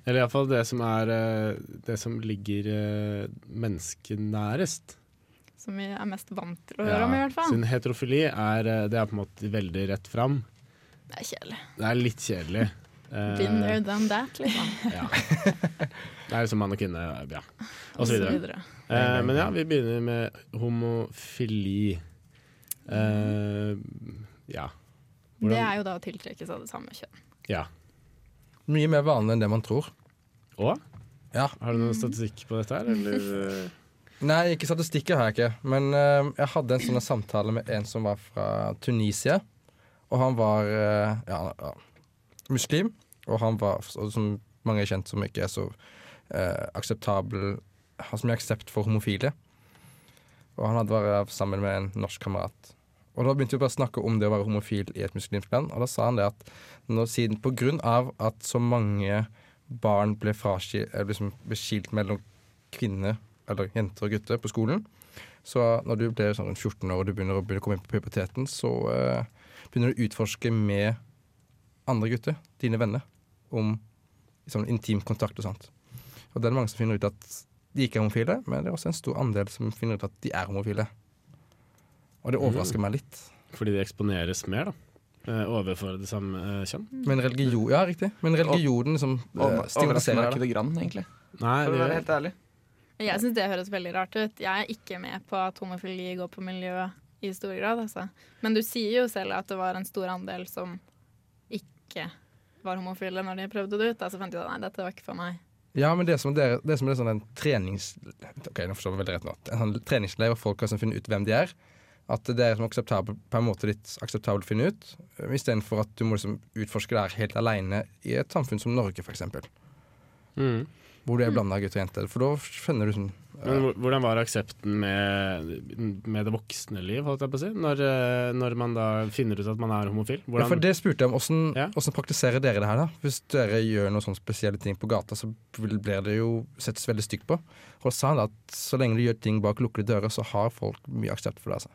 Eller iallfall det som er eh, det som ligger eh, mennesket nærest. Som vi er mest vant til å høre om, i hvert fall. Siden heterofili er, eh, det er på en måte veldig rett fram. Det er kjedelig. Det er litt kjedelig. Been there, done that, liksom. ja. Det er liksom mann og kvinne, ja. Og så videre. videre. Eh, men ja, vi begynner med homofili. Eh, ja. Det er jo da å tiltrekkes av det samme kjønn. ja. Mye mer vanlig enn det man tror. Og? Ja. Har du noen statistikk på dette her, eller? Nei, ikke statistikker har jeg ikke. Men uh, jeg hadde en sånn samtale med en som var fra Tunisia. Og han var uh, ja, ja, muslim. Og han var, og som mange er kjent som ikke er så eh, akseptabel Har så mye aksept for homofile. Og han hadde vært sammen med en norsk kamerat. Og da begynte vi bare å snakke om det å være homofil i et muslimsk land. Og da sa han det at når, siden av at så mange barn ble, fraskilt, eller liksom beskilt mellom kvinner eller jenter og gutter på skolen. Så når du blir sånn rundt 14 år og du begynner å, begynner å komme inn på puberteten, så uh, begynner du å utforske med andre gutter, dine venner, om sånn intim kontakt og sånt. Og det er mange som finner ut at de ikke er homofile, men det er også en stor andel som finner ut at de er homofile. Og det overrasker meg litt. Fordi de eksponeres mer, da. eh, Overfor det samme eh, kjønn. Men religion, ja, riktig. Men religionen liksom stigmatiserer meg det. ikke det grann, egentlig. Nei, For å være helt ærlig. Jeg syns det høres veldig rart ut. Jeg er ikke med på at homofili går på miljøet i stor grad, altså. Men du sier jo selv at det var en stor andel som ikke var homofile når de prøvde det ut. Da så fant de ut at nei, dette var ikke for meg. Ja, men det som, dere, det som er sånn en trenings... Ok, nå forstår jeg veldig rett nå. En sånn treningsleir hvor folk har sånn funnet ut hvem de er. At det er som akseptabel, på en måte litt akseptabelt å finne ut, eh, istedenfor at du må liksom utforske det her helt aleine i et samfunn som Norge, f.eks. mm. Hvor du er blanda gutter og jenter. For da skjønner du sånn Men hvordan var aksepten med, med det voksne liv, holdt jeg på å si? Når, eh, når man da finner ut at man er homofil? Ja, for det spurte jeg om. Hvordan, Ja. hvordan praktiserer dere det her, da? Hvis dere gjør noen sånne spesielle ting på gata, så blir det jo settes veldig stygt på. Og sa han at så lenge du gjør ting bak lukkede dører, så har folk mye aksept for det. altså.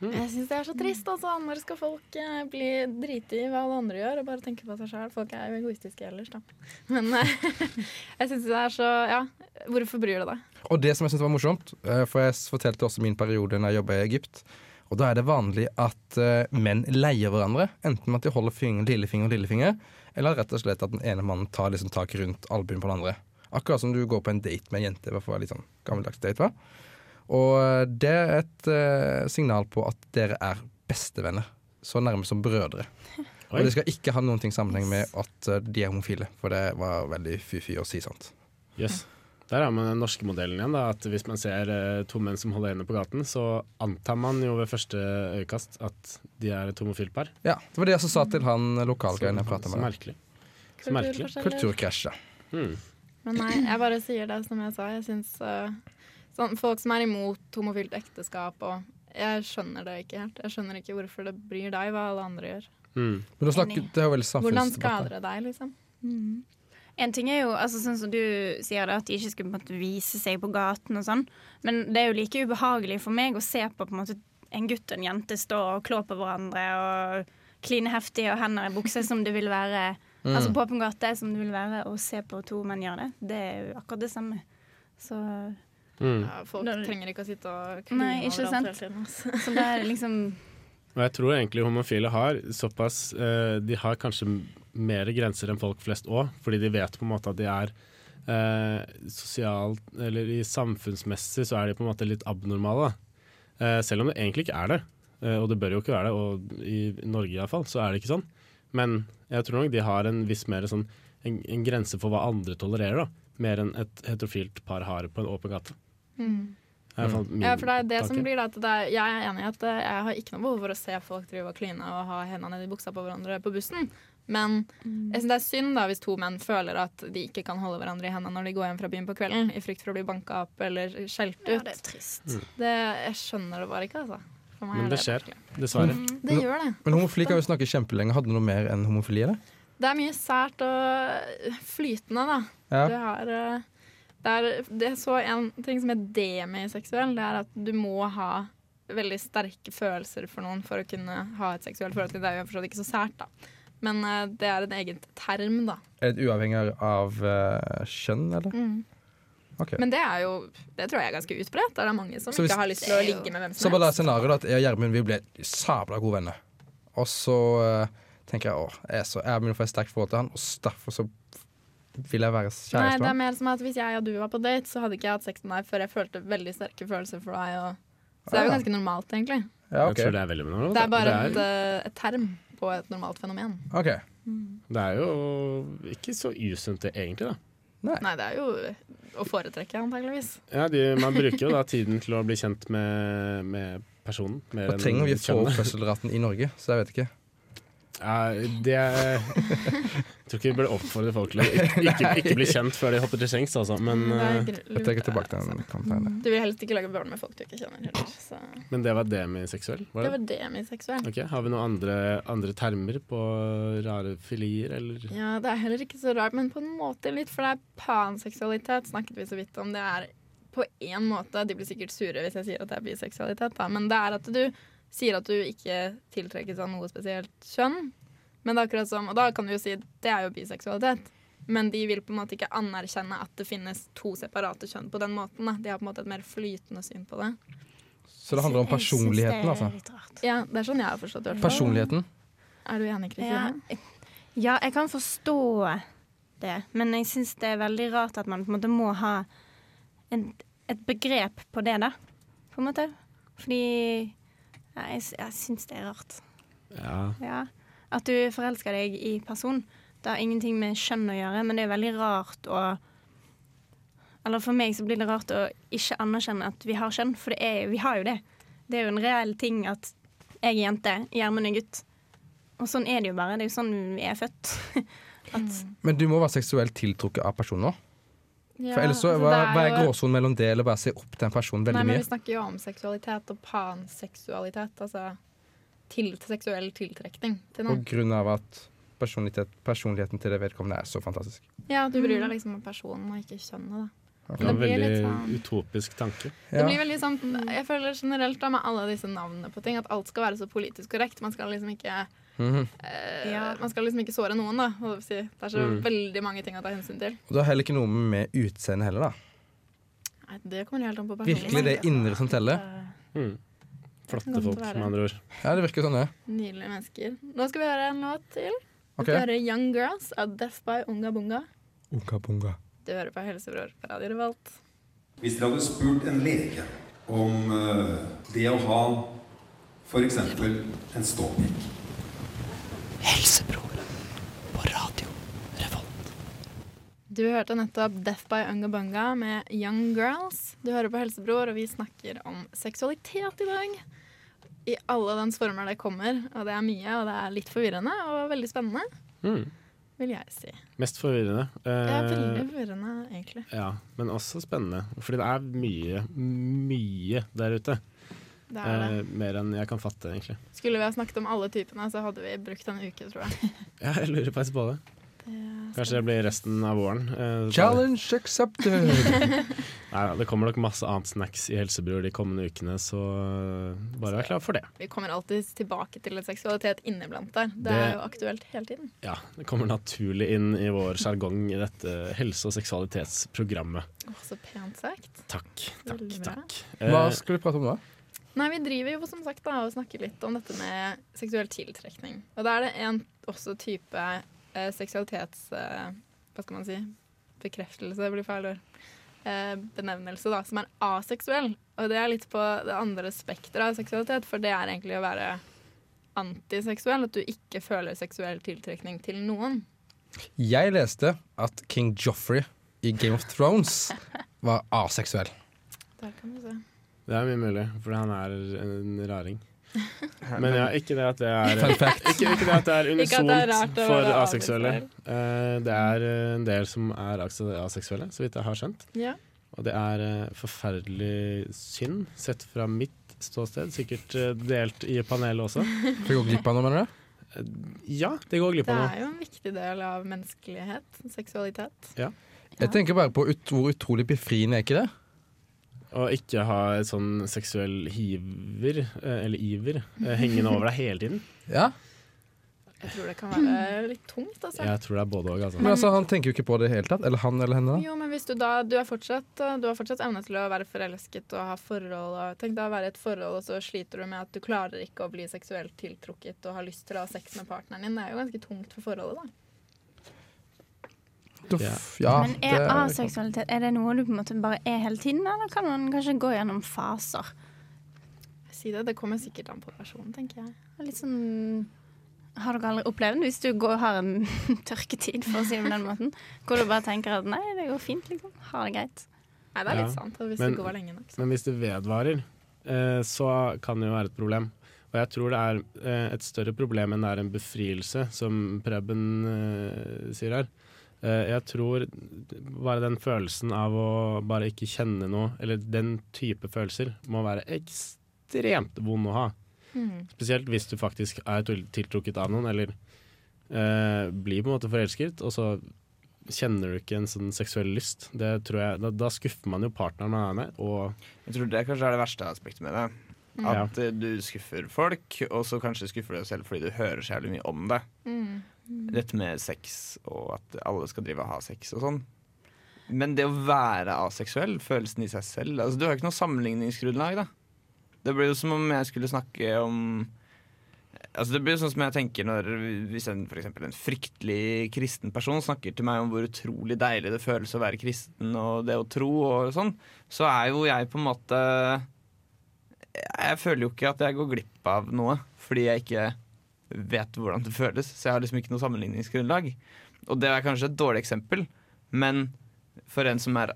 Jeg syns det er så trist, altså. Når skal folk eh, bli drite i hva alle andre gjør, og bare tenke på seg sjøl? Folk er jo egoistiske ellers, da. Men eh, jeg syns det er så Ja, hvorfor bryr du deg? Og det som jeg syns var morsomt, eh, for jeg fortalte også min periode når jeg jobba i Egypt, og da er det vanlig at eh, menn leier hverandre, enten med at de holder finger, lillefinger og lillefinger, eller rett og slett at den ene mannen tar liksom tak rundt albuen på den andre. Akkurat som du går på en date med en jente. hvert fall litt sånn gammeldags date, va? Og eh, det er et uh, signal på at dere er bestevenner. Så nærme som brødre. Og det skal ikke ha noen ting sammenheng med at uh, de er homofile, for det var veldig fy-fy å si sånt. Yes. Der har man den norske modellen igjen. da At Hvis man ser to menn som holder hender på gaten, så antar man jo ved første øyekast at de er et homofilt par. Ja, Det var det jeg også sa til han lokalgreien jeg prata Så med. merkelig. Så merkelig. Kulturkrasj, ja. Hmm. Men nei, jeg bare sier det som jeg sa. Jeg syns uh, sånn, Folk som er imot homofilt ekteskap og Jeg skjønner det ikke helt. Jeg skjønner ikke hvorfor det bryr deg hva alle andre gjør. Mm. Men du snakker, er Hvordan skader det deg, liksom? En ting er jo, altså sånn som du sier det, at de ikke skulle på måte vise seg på gaten og sånn, men det er jo like ubehagelig for meg å se på, på en måte en gutt og en jente stå og klå på hverandre og kline heftig og hender i bukse som det vil være Mm. Altså på åpen gate som det vil være å se på to menn gjøre det. Det er jo akkurat det samme. Så, Mm. Ja, folk Da- trenger ikke å sitte og kline overalt sant? hele tiden. Altså. så det er liksom Og jeg tror egentlig homofile har såpass eh, De har kanskje mer grenser enn folk flest òg, fordi de vet på en måte at de er eh, sosialt Eller i samfunnsmessig så er de på en måte litt abnormale. Eh, selv om det egentlig ikke er det. Eh, og det bør jo ikke være det, og i Norge iallfall så er det ikke sånn. Men jeg tror nok de har en viss mer sånn en, en grense for hva andre tolererer, da. Mer enn et heterofilt par har på en åpen gate. Mm. Ja, for det er det som blir da, at det er, Jeg er enig i at eh, jeg har ikke noe behov for å se folk drive og kline og ha hendene nedi buksa på hverandre på bussen. Men jeg synes det er synd da hvis to menn føler at de ikke kan holde hverandre i hendene når de går hjem fra byen på kvelden, i frykt for å bli banka opp eller skjelt ut. Ja, det er trist. det, jeg skjønner det bare ikke, altså. For meg Men det skjer, dessverre. Det gjør det. Men homofili kan jo snakke kjempelenge. Hadde du noe mer enn homofili? eller? Det er mye sært og flytende, da. Ja. Du har det er, det er så en ting som er demiseksuell, det er at du må ha veldig sterke følelser for noen for å kunne ha et seksuelt forhold til. Det er jo forstått ikke så sært, da. Men uh, det er en egen term, da. Er det uavhengig av uh, kjønn, eller? Mm. Okay. Men det er jo Det tror jeg er ganske utbredt. Det er mange som hvis- ikke har lyst til å ligge med hvem Så som helst det helst. scenarioet da, at jeg og Gjermund vi ble sabla gode venner. Og så uh, tenker jeg åh, jeg, er så, jeg begynner å få et sterkt forhold til han, og derfor så vil jeg være Nei, det er mer som at Hvis jeg og du var på date, så hadde ikke jeg hatt sex med deg før jeg følte veldig sterke følelser for deg. Og, så det er jo Ah. ganske normalt, egentlig. Ja, Jeg tror det er normalt. Det er bare det, et, eh, et term på et normalt fenomen. Ok. det er jo ikke så usunt, det, egentlig. da Nei, det er jo å foretrekke, antageligvis. Ja, de, Man bruker jo da tiden til å bli kjent med, med personen. Mer og trenger vi å få opp fødselsraten i Norge, så jeg vet ikke. Ja, det er, Jeg tror ikke vi burde oppfordre folk til å ikke, ikke, ikke bli kjent før de hopper til sengs, altså. Men, eh, Jeg trekker tilbake den kampanjen. Du vil helst ikke lage barn med folk du ikke kjenner heller. Så. men det var demiseksuell? Var Det det? var demiseksuell. Okay, Har vi noen andre, andre termer på rare filier, eller? Ja, det er heller ikke så rart, men på en måte litt, for det er panseksualitet, snakket vi så vidt om. Det er på en måte De blir sikkert sure hvis jeg sier at det er biseksualitet, da, men det er at du sier at du ikke tiltrekkes av noe spesielt kjønn. Men det er akkurat som, Og da kan du jo si det er jo biseksualitet. Men de vil på en måte ikke anerkjenne at det finnes to separate kjønn på den måten. Da. De har på en måte et mer flytende syn på det. Så det handler om personligheten, er altså. Ja, Det er sånn jeg har forstått det. Personligheten. Er du enig, Ja, ja, jeg kan forstå det, men jeg syns det er veldig rart at man på en måte må ha en, et begrep på det, da. På en måte. Fordi ja, jeg, jeg syns det er rart. Ja. Ja. At du forelsker deg i person. Det har ingenting med kjønn å gjøre, men det er veldig rart å Eller for meg så blir det rart å ikke anerkjenne at vi har kjønn, for det er, vi har jo det. Det er jo en reell ting at jeg er jente, Gjermund er gutt. Og sånn er det jo bare. Det er jo sånn vi er født. at, Men du må være seksuelt tiltrukket av personer? Ja, For ellers så, altså, hva, det hva er jo- gråsonen mellom det eller bare se opp til en person Nei, veldig men? Vi snakker jo om seksualitet og panseksualitet. Altså til, seksuell tiltrekning til På noen. grunn av at personlighet, personligheten til det vedkommende er så fantastisk. Ja, du bryr deg liksom om personen og ikke kjønnet. da. Det er en veldig sånn- utopisk tanke. Det blir veldig sånn, Jeg føler generelt da med alle disse navnene på ting at alt skal være så politisk korrekt. Man skal liksom ikke Mhm. eh, Ja. Man skal liksom ikke såre noen, da. Det er så Mm. veldig mange ting å ta hensyn til. Og Du har heller ikke noe med utseendet heller, da. Nei, det kommer helt an på personen. Virkelig det indre som teller. Mm. Flotte folk, med andre ord. Ja, det virker sånn, det. Nydelige mennesker. Nå skal vi høre en låt til. Vi skal okay. høre Young Girls av Death by Unga Bunga. Unga bunga. Du hører på Helsebror på Radio Revolt. Hvis dere hadde spurt en lege om eh, det å ha f.eks. en ståpikk Du hørte nettopp Death by Ungabunga' med Young Girls. Du hører på Helsebror, og vi snakker om seksualitet i dag. I alle dens former det kommer. Og det er mye, og det er litt forvirrende og veldig spennende, Mm. vil jeg si. Mest forvirrende. Det er Eh, veldig forvirrende, egentlig. ja, men også spennende. Fordi det er mye, mye der ute. Det er det. Eh, mer enn jeg kan fatte, egentlig. Skulle vi ha snakket om alle typene, så hadde vi brukt en uke, tror jeg. Ja, jeg lurer faktisk på det. Det Kanskje det blir resten av våren. Eh, Challenge accepted! Nei, det kommer nok masse annet snacks i Helsebror de kommende ukene, så eh, bare vær klar for det. Vi kommer alltid tilbake til en seksualitet inniblant der. Det, Det- er jo aktuelt hele tiden. Ja, Det kommer naturlig inn i vår sjargong i dette helse- og seksualitetsprogrammet. Åh, så pent sagt. Takk, takk, takk. Hva Eh, skal vi prate om da? Nei, vi driver jo som sagt da og snakker litt om dette med seksuell tiltrekning. Og da er det en også type eh, seksualitets... Eh, hva skal man si? Bekreftelse blir feil ord. Eh, benevnelse, da, som er aseksuell. Og det er litt på det andre spekteret av seksualitet, for det er egentlig å være antiseksuell. At du ikke føler seksuell tiltrekning til noen. Jeg leste at King Joffrey i Game of Thrones var aseksuell. Der kan du se. Det er mye mulig, for han er en raring. Men ja, ikke det at det er. Ikke, ikke det at det er det unisont for aseksuelle. Eh, det er eh, en del som er aseksuelle, så vidt jeg har skjønt. Ja. Og det er eh, forferdelig synd, sett fra mitt ståsted. Sikkert eh, delt i panelet også. Du går gå glipp av noe, mener du? Ja, det går glipp Det av noe. er jo en viktig del av menneskelighet. Seksualitet. Jeg tenker bare på ut, hvor utrolig befriende er ikke det? Å ikke ha et sånn seksuell hiver, eh, eller iver, eh, hengende over deg hele tiden. Ja, Jeg tror det kan være litt tungt, altså. Jeg tror det er både òg, altså. Men altså, han tenker jo ikke på det i det hele tatt. Eller han eller henne. da Jo, men hvis du da Du, er fortsatt, eh, du har fortsatt evne til å være forelsket og ha forhold. Og, tenk deg å være i et forhold, og så sliter du med at du klarer ikke å bli seksuelt tiltrukket og har lyst til å ha sex med partneren din. Det er jo ganske tungt for forholdet, da. Duff, ja, Men er det- aseksualitet Er det noe du på en måte bare er hele tiden, eller kan man kanskje gå gjennom faser? Si det. Det kommer sikkert an på personen, tenker jeg. Litt sånn Har dere aldri opplevd det? Hvis du går, har en tørketid, for å si det på den måten, hvor du bare tenker at nei, det går fint, liksom. Ha det greit. Nei, det er litt Ja, sant. Hvis men- det går lenge nok. Så. Men hvis det vedvarer, eh, så kan det jo være et problem. Og jeg tror det er eh, et større problem enn det er en befrielse, som Preben eh, sier her. Eh, jeg tror bare den følelsen av å bare ikke kjenne noe, eller den type følelser, må være ekstremt vond å ha. Mm. Spesielt hvis du faktisk er tiltrukket av noen, eller eh, blir på en måte forelsket, og så kjenner du ikke en sånn seksuell lyst. Det tror jeg, da, da skuffer man jo partneren man er med, og Jeg tror det kanskje er det verste aspektet med det. Ja. At du skuffer folk, og så kanskje skuffer du deg selv fordi du hører så jævlig mye om det. Mm. Dette med sex, og at alle skal drive og ha sex og sånn. Men det å være aseksuell, følelsen i seg selv altså Du har jo ikke noe sammenligningsgrunnlag, da. Det blir jo som om jeg skulle snakke om Altså Det blir sånn som jeg tenker når Hvis en, for en fryktelig kristen person snakker til meg om hvor utrolig deilig det føles å være kristen og det å tro og sånn, så er jo jeg på en måte Jeg føler jo ikke at jeg går glipp av noe fordi jeg ikke vet hvordan det føles. Så jeg har liksom ikke noe sammenligningsgrunnlag. Og det er kanskje et dårlig eksempel, men for en som er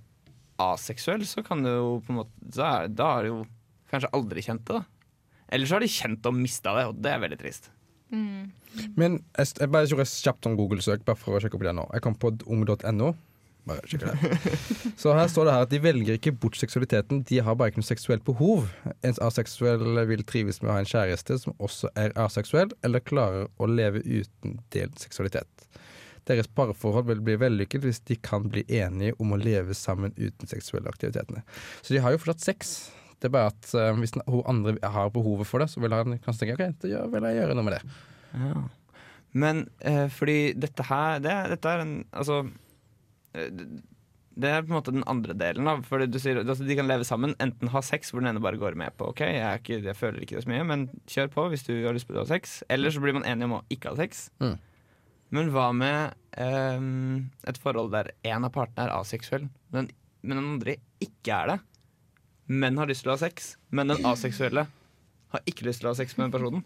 aseksuell, så kan du jo på en måte Da, er, da har du jo kanskje aldri kjent det, da. Eller så har de kjent og mista det, og det er veldig trist. Mm. Men jeg, jeg bare gjorde kjapt om Google-søk bare for å sjekke opp det nå. Jeg kom på ung.no. Bare sjekker det. Så her står det her at de velger ikke bort seksualiteten, de har bare ikke noe seksuelt behov. En aseksuell vil trives med å ha en kjæreste som også er aseksuell, eller klarer å leve uten delt seksualitet. Deres parforhold vil bli vellykket hvis de kan bli enige om å leve sammen uten seksuelle aktivitetene. Så de har jo fortsatt sex. Det er bare at uh, hvis hun andre har behovet for det, så vil han kanskje tenke ok, da vil jeg gjøre noe med det. Ja. Men uh, fordi dette her det, Dette er en Altså det- Det er på en måte den andre delen. Da. Fordi du sier altså, De kan leve sammen, enten ha sex hvor den ene bare går med på OK, jeg, ikke, jeg føler ikke det så mye, men kjør på hvis du har lyst på å ha sex. Eller så blir man enig om å ikke ha sex. Mm. Men hva med um, et forhold der en av partene er aseksuell, men, men den andre ikke er det? Men har lyst til å ha sex, men den aseksuelle har ikke lyst til å ha sex med den personen?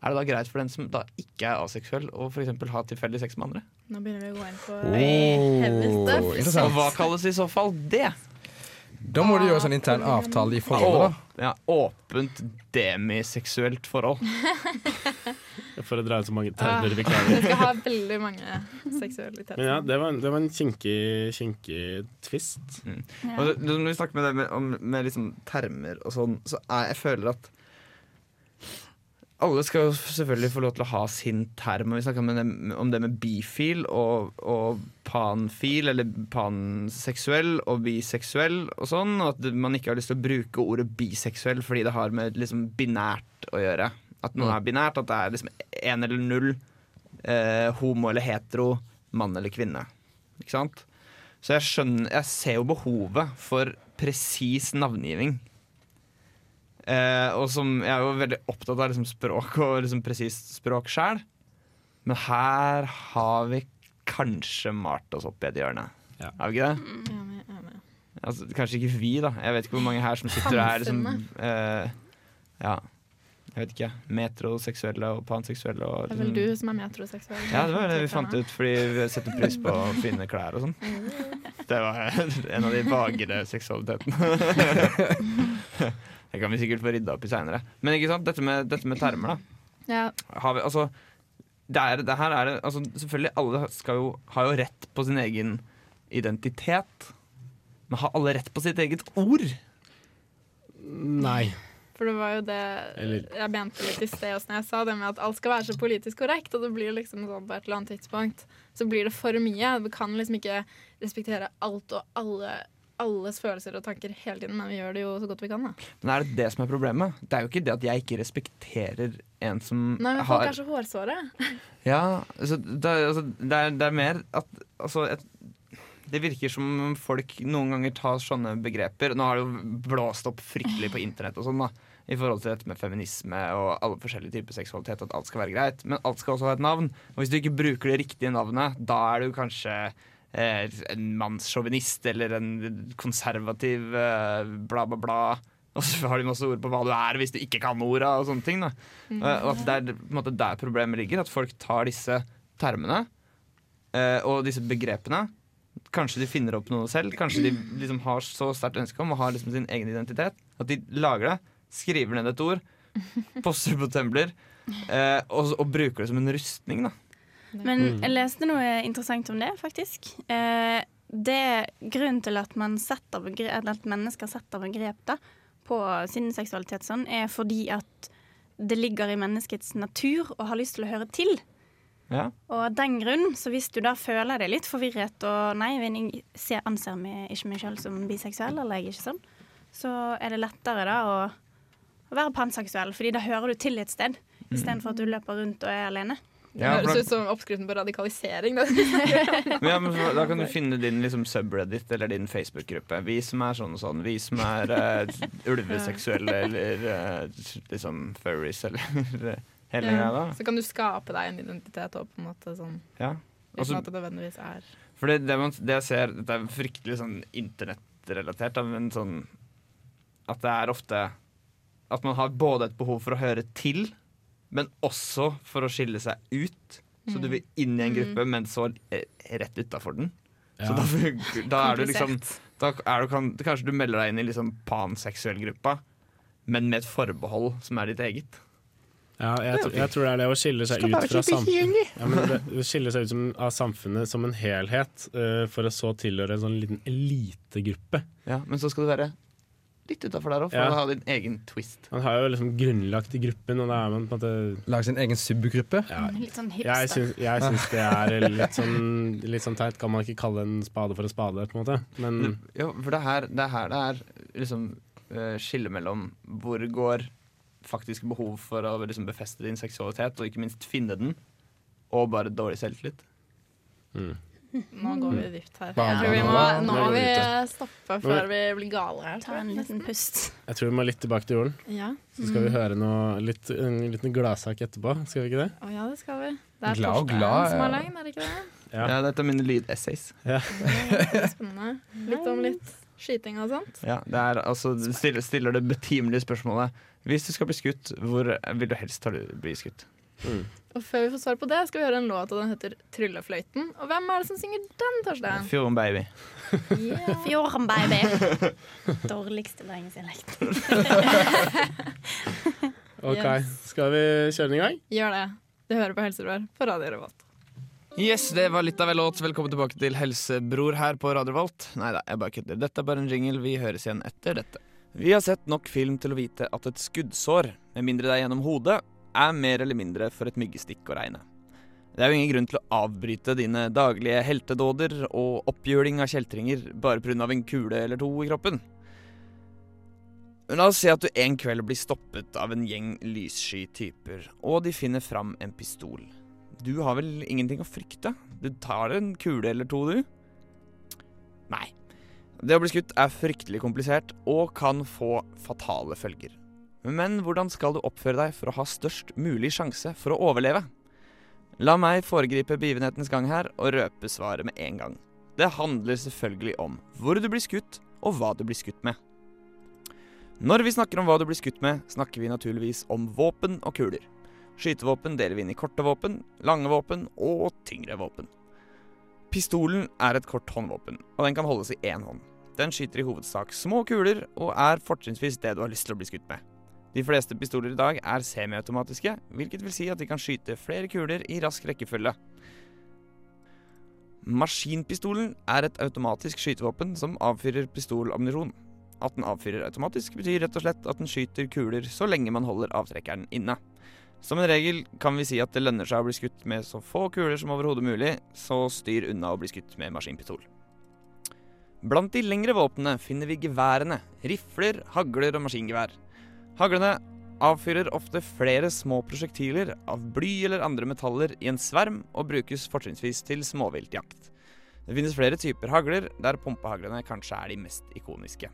Er det da greit for den som da ikke er aseksuell, å eksempel ha tilfeldig sex med andre? Nå begynner vi å gå inn på Oh, heavy stuff. Og hva kalles i så fall det? Da må du gjøre sånn intern avtale i forholdet, da. Ja, åpent demiseksuelt forhold. For å dra ut så mange Ah. termer vi Vi klarer. skal ha veldig mange seksualiteter. Men ja, det var, en- det var en kinkig, kinkig twist. Og så, når vi snakker med det med, om, med liksom termer og sånn, så er, jeg føler at alle skal jo selvfølgelig få lov til å ha sin term. Og vi snakka om det med bifil og, og panfil, eller panseksuell og biseksuell og sånn. Og at man ikke har lyst til å bruke ordet biseksuell fordi det har med liksom binært å gjøre. At noe er binært, at det er liksom én eller null. Eh, homo eller hetero, mann eller kvinne. Ikke sant? Så jeg skjønner Jeg ser jo behovet for presis navngiving. Eh, og som Jeg er jo veldig opptatt av liksom språk og liksom presist språk sjæl. Men her har vi kanskje malt oss opp i et hjørne. Ja. Har vi ikke det? Ja, men jeg er. Altså, kanskje ikke vi, da. Jeg vet ikke hvor mange her som sitter og er liksom eh, Ja. jeg vet ikke, metroseksuelle og panseksuelle. Og, Det er vel du som er metroseksuell. Ja, det var det vi fant ut, fordi vi setter pris på fine klær og sånn. Det var en av de vagere seksualitetene. Det kan vi sikkert få rydda opp i seinere. Men ikke sant, dette med, dette med termer, da. Ja, Har vi, altså, det, er, det her er det altså, Selvfølgelig, alle skal jo, har jo rett på sin egen identitet. Men har alle rett på sitt eget ord? Nei. for det var jo det Eller- jeg mente litt i sted også når jeg sa det med at alt skal være så politisk korrekt, og det blir liksom sånn på et eller annet tidspunkt så blir det for mye. Vi kan liksom ikke respektere alt og alle alles følelser og tanker hele tiden, men vi gjør det jo så godt vi kan. da. Men er det det som er problemet? Det er jo ikke det at jeg ikke respekterer en som Nei, men folk har er så hårsåre. Ja, altså, det, altså, det, er, det er mer at altså, et, Det virker som om folk noen ganger tar sånne begreper Nå har det jo blåst opp fryktelig på internett og sånn, da. I forhold til dette med feminisme og alle forskjellige typer seksualitet. At alt skal være greit. Men alt skal også ha et navn. Og hvis du ikke bruker det riktige navnet, da er du kanskje en mannssjåvinist eller en konservativ eh, bla, bla, bla. Og så har de masse ord på hva du er hvis du ikke kan orda og sånne ting. da Eh, Og at det er måte der problemet ligger. At folk tar disse termene eh, og disse begrepene. Kanskje de finner opp noe selv. Kanskje de liksom har så sterkt ønske om å ha liksom sin egen identitet at de lager det, skriver ned et ord, poster på Tumbler eh, og, og bruker det som en rustning. da Men Mm. jeg leste noe interessant om det, faktisk. Eh, det Grunnen til at, man setter begrep, at mennesker setter begrep da, på sin seksualitet sånn, er fordi at det ligger i menneskets natur å ha lyst til å høre til. Ja. Og av den grunn, så hvis du da føler deg litt forvirret og nei, jeg anser meg ikke meg selv som biseksuell, eller jeg er ikke sånn, så er det lettere da å, å være panseksuell, fordi da hører du til et sted, istedenfor at du løper rundt og er alene. Det Ja, høres ut som oppskriften på radikalisering. Ja, Da kan du finne din liksom, subreddit eller din Facebook-gruppe. Vi som er sånn og sånn. Vi som er uh, ulveseksuelle eller uh, liksom furries eller hele greia. da Så kan du skape deg en identitet òg, på en måte sånn Ja. Uten at det nødvendigvis er For det, det, man, det jeg ser Dette er fryktelig sånn internettrelatert, men sånn At det er ofte At man har både et behov for å høre til, men også for å skille seg ut. Så du vil inn i en gruppe, men så eh, rett utafor den. Så da, da er du liksom Da er du, kan, Kanskje du melder deg inn i liksom panseksuell gruppa, men med et forbehold som er ditt eget. Ja, jeg, jeg tror det er det å skille seg ut fra samfunnet. Ja, men det, det skille seg ut som, av samfunnet som en helhet, uh, for å så tilhøre en sånn liten elitegruppe. Ja, men så skal du være litt utafor der òg, for Ja. å ha din egen twist. Man har jo liksom grunnlagt i gruppen, og da er man på en måte Lage sin egen subgruppe. ja, Litt sånn jeg hipster. jeg syns det er litt sånn, litt sånn teit. Kan man ikke kalle en spade for en spade, på en måte? Men Jo, for det er her det er, her det er liksom uh, skillet mellom hvor går faktisk behov for å liksom befeste din seksualitet, og ikke minst finne den, og bare dårlig selvtillit. mm. Nå går vi dypt her. Ja. Jeg tror vi må, nå må vi stoppe før vi blir gale her. Ta en liten pust. jeg tror vi må litt tilbake til jorden. Ja. Så skal vi høre noe, litt, en liten gladsak etterpå. Skal vi ikke det? Å ja, det skal vi. Det er Glad Torstein glad, som er ja. er det ikke det? Ja. Ja, dette er mine lydessays. Det er spennende. Litt om litt skyting og sånt. Ja, det er altså stiller, stiller det betimelige spørsmålet. Hvis du skal bli skutt, hvor vil du helst bli skutt? Og før vi får svar på det, skal vi høre en låt, og den heter 'Tryllefløyten'. Og hvem er det som synger den, Torstein? Fjorden baby. Yeah. Fjorden, baby. Dårligste bergensdialekt. OK, Yes. skal vi kjøre den i gang? Gjør det. Du hører på Helsebror på Radio Revolt. Yes, det var litt av en låt. Velkommen tilbake til Helsebror her på Radio Revolt. Nei da, jeg bare kødder. Dette er bare en jingle. Vi høres igjen etter dette. Vi har sett nok film til å vite at et skuddsår, med mindre det er gjennom hodet, er mer eller mindre for et myggestikk å regne. Det er jo ingen grunn til å avbryte dine daglige heltedåder og oppgjøling av kjeltringer bare pga. en kule eller to i kroppen. Men la oss si at du en kveld blir stoppet av en gjeng lyssky typer, og de finner fram en pistol. Du har vel ingenting å frykte? Du tar en kule eller to, du? Nei. Det å bli skutt er fryktelig komplisert og kan få fatale følger. Men hvordan skal du oppføre deg for å ha størst mulig sjanse for å overleve? La meg foregripe begivenhetens gang her og røpe svaret med en gang. Det handler selvfølgelig om hvor du blir skutt, og hva du blir skutt med. Når vi snakker om hva du blir skutt med, snakker vi naturligvis om våpen og kuler. Skytevåpen deler vi inn i korte våpen, lange våpen og tyngre våpen. Pistolen er et kort håndvåpen, og den kan holdes i én hånd. Den skyter i hovedsak små kuler, og er fortrinnsvis det du har lyst til å bli skutt med. De fleste pistoler i dag er semiautomatiske, hvilket vil si at de kan skyte flere kuler i rask rekkefølge. Maskinpistolen er et automatisk skytevåpen som avfyrer pistolammunisjon. At den avfyrer automatisk, betyr rett og slett at den skyter kuler så lenge man holder avtrekkeren inne. Som en regel kan vi si at det lønner seg å bli skutt med så få kuler som overhodet mulig, så styr unna å bli skutt med maskinpistol. Blant de lengre våpnene finner vi geværene, rifler, hagler og maskingevær. Haglene avfyrer ofte flere små prosjektiler av bly eller andre metaller i en sverm, og brukes fortrinnsvis til småviltjakt. Det finnes flere typer hagler, der pumpehaglene kanskje er de mest ikoniske.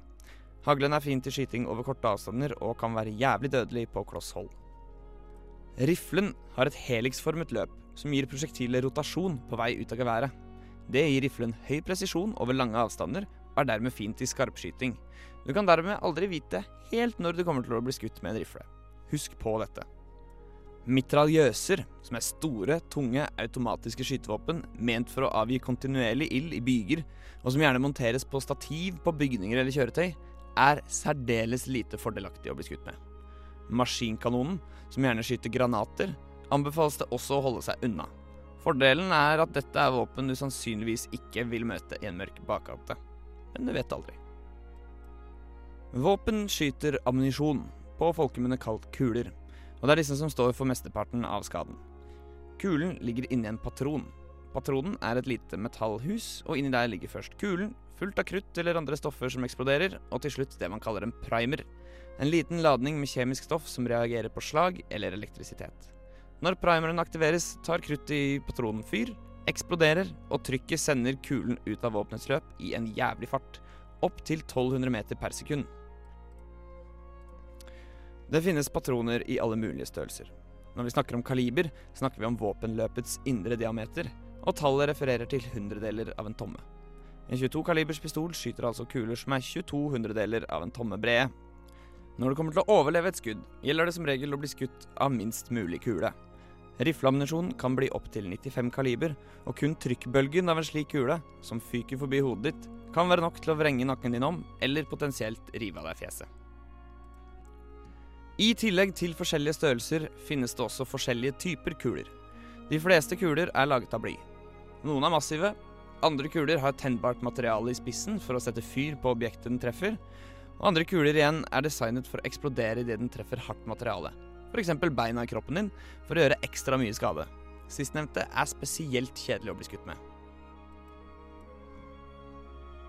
Haglen er fin til skyting over korte avstander og kan være jævlig dødelig på kloss hold. Riflen har et heliksformet løp som gir prosjektilet rotasjon på vei ut av geværet. Det gir riflen høy presisjon over lange avstander og er dermed fint i skarpskyting. Du kan dermed aldri vite helt når du kommer til å bli skutt med en rifle. Husk på dette. Mitraljøser, som er store, tunge, automatiske skytevåpen ment for å avgi kontinuerlig ild i byger, og som gjerne monteres på stativ på bygninger eller kjøretøy, er særdeles lite fordelaktig å bli skutt med. Maskinkanonen, som gjerne skyter granater, anbefales det også å holde seg unna. Fordelen er at dette er våpen du sannsynligvis ikke vil møte i en mørk bakgate. Men du vet aldri. Våpen skyter ammunisjon, på folkemunne kalt kuler, og det er disse som står for mesteparten av skaden. Kulen ligger inni en patron. Patronen er et lite metallhus, og inni der ligger først kulen, fullt av krutt eller andre stoffer som eksploderer, og til slutt det man kaller en primer. En liten ladning med kjemisk stoff som reagerer på slag eller elektrisitet. Når primeren aktiveres, tar kruttet i patronen fyr, eksploderer, og trykket sender kulen ut av våpenets løp i en jævlig fart, opp til 1200 meter per sekund. Det finnes patroner i alle mulige størrelser. Når vi snakker om kaliber, snakker vi om våpenløpets indre diameter, og tallet refererer til hundredeler av en tomme. En 22 kalibers pistol skyter altså kuler som er 22 hundredeler av en tomme brede, når det kommer til å overleve et skudd, gjelder det som regel å bli skutt av minst mulig kule. Rifleammunisjon kan bli opptil 95 kaliber, og kun trykkbølgen av en slik kule, som fyker forbi hodet ditt, kan være nok til å vrenge nakken din om, eller potensielt rive av deg fjeset. I tillegg til forskjellige størrelser finnes det også forskjellige typer kuler. De fleste kuler er laget av bly. Noen er massive, andre kuler har tennbart materiale i spissen for å sette fyr på objektet den treffer, og andre kuler igjen er designet for å eksplodere idet den treffer hardt materiale. F.eks. beina i kroppen din, for å gjøre ekstra mye skade. Sistnevnte er spesielt kjedelig å bli skutt med.